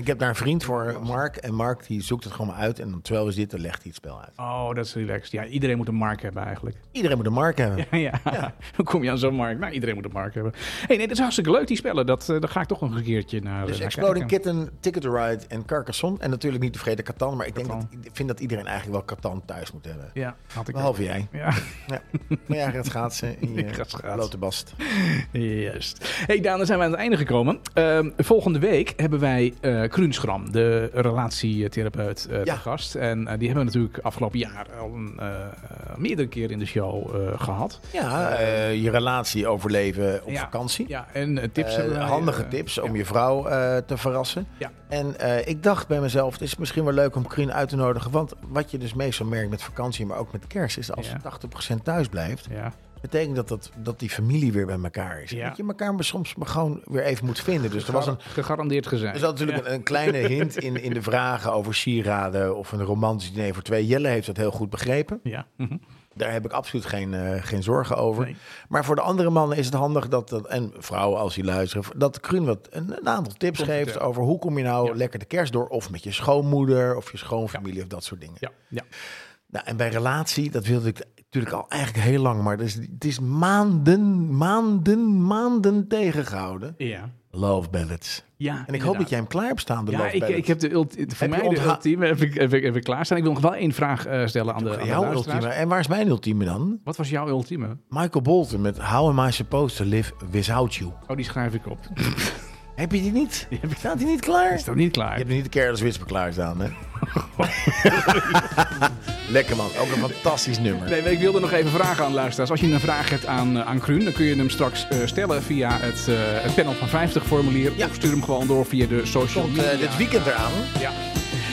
Ik heb daar een vriend voor, Mark. En Mark die zoekt het gewoon maar uit. En terwijl we zitten, legt hij het spel uit. Oh, dat is relaxed. Ja, iedereen moet een mark hebben eigenlijk. Iedereen moet een Mark hebben. Ja, ja. hoe kom je aan zo'n markt? Nou, iedereen moet een mark hebben. hey, nee, dat is hartstikke leuk, die spellen. Dat, eh, daar ga ik toch nog een keertje naar, Dus naar Exploding kijken. Kitten, Ticket to Ride en Carcassonne. En natuurlijk niet te vergeten Catan. Maar ik denk Catan. dat, ik vind dat iedereen eigenlijk wel Catan thuis moet hebben. Ja, had ik Behalve jij. Ja, Ja. Maar jij gaat schaatsen in je blote bast. juist. hey Daan, dan zijn we aan het einde gekomen. Ehm, volgende week hebben wij eh Krunsgram, de relatietherapeut, Ja. te gast. En eh, die hebben we natuurlijk afgelopen jaar al een, eh, meerdere keer in de show eh, gehad. Ja, je relatie overleven op Ja. vakantie. Ja, en tips handige tips om je vrouw te verrassen. Ja. En ik dacht bij mezelf, het is misschien wel leuk om Krien uit te nodigen. Want wat je dus meestal merkt met vakantie, maar ook met kerst, is als Ja. 80% thuis blijft, Ja, betekent dat, dat dat die familie weer bij elkaar is. Ja. Dat je elkaar maar soms maar gewoon weer even moet vinden. Dus er was een, gegarandeerd gezegd. er zat natuurlijk een, een kleine hint in, in de vragen over sieraden of een romantisch diner voor twee. Jelle heeft dat heel goed begrepen. Ja. mhm. Daar heb ik absoluut geen, eh, geen zorgen over. Nee. Maar voor de andere mannen is het handig dat, dat en vrouwen als die luisteren, dat Kruun wat een, een aantal tips Komt geeft over hoe kom je nou Ja. lekker de kerst door, of met je schoonmoeder of je schoonfamilie of dat soort dingen. Ja, ja. Nou, en bij relatie, dat wilde ik natuurlijk al eigenlijk heel lang, maar het is, het is maanden, maanden, maanden tegengehouden. ja. Love ballads. ja En ik hoop dat jij hem klaar hebt staan, de Ja, love ik, ballads. ik heb de ulti- voor Heb mij de ultieme heb ik, heb, ik, heb ik klaarstaan. Ik wil nog wel één vraag eh, stellen aan de, aan de Jouw ultieme. En waar is mijn ultieme dan? Wat was jouw ultieme? Michael Bolton met How Am I Supposed to Live Without You. Oh, die schrijf ik op. Heb je die niet? Die heb ik- Staat die niet klaar? Is dat niet klaar? Je hebt niet de Careless Whisper klaarstaan, hè? Lekker man, ook een fantastisch nummer. Nee, ik wilde nog even vragen aan de luisteraars. Als je een vraag hebt aan, eh, aan Kruun, dan kun je hem straks eh, stellen via het, eh, het panel van 50 formulier. Ja. Of stuur hem gewoon door via de social Komt media. eh, dit weekend eraan. Ja.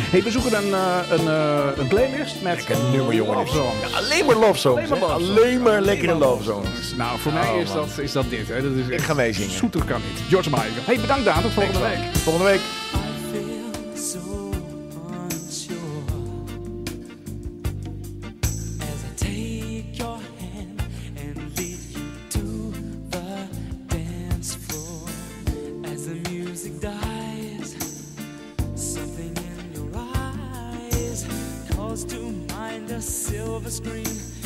Hey, we zoeken een, eh, een, eh, een playlist met Lekker nummer, jongen. love songs. Ja, alleen maar love songs. Alleen maar love songs. Alleen maar lekkere love songs. Nou, voor mij Oh, is, man. dat, is dat dit. Hè. Dat is Ik ga meezingen. Zoeter kan niet. George Michael. Hey, bedankt Daan. Tot volgende week. Volgende week. silver screen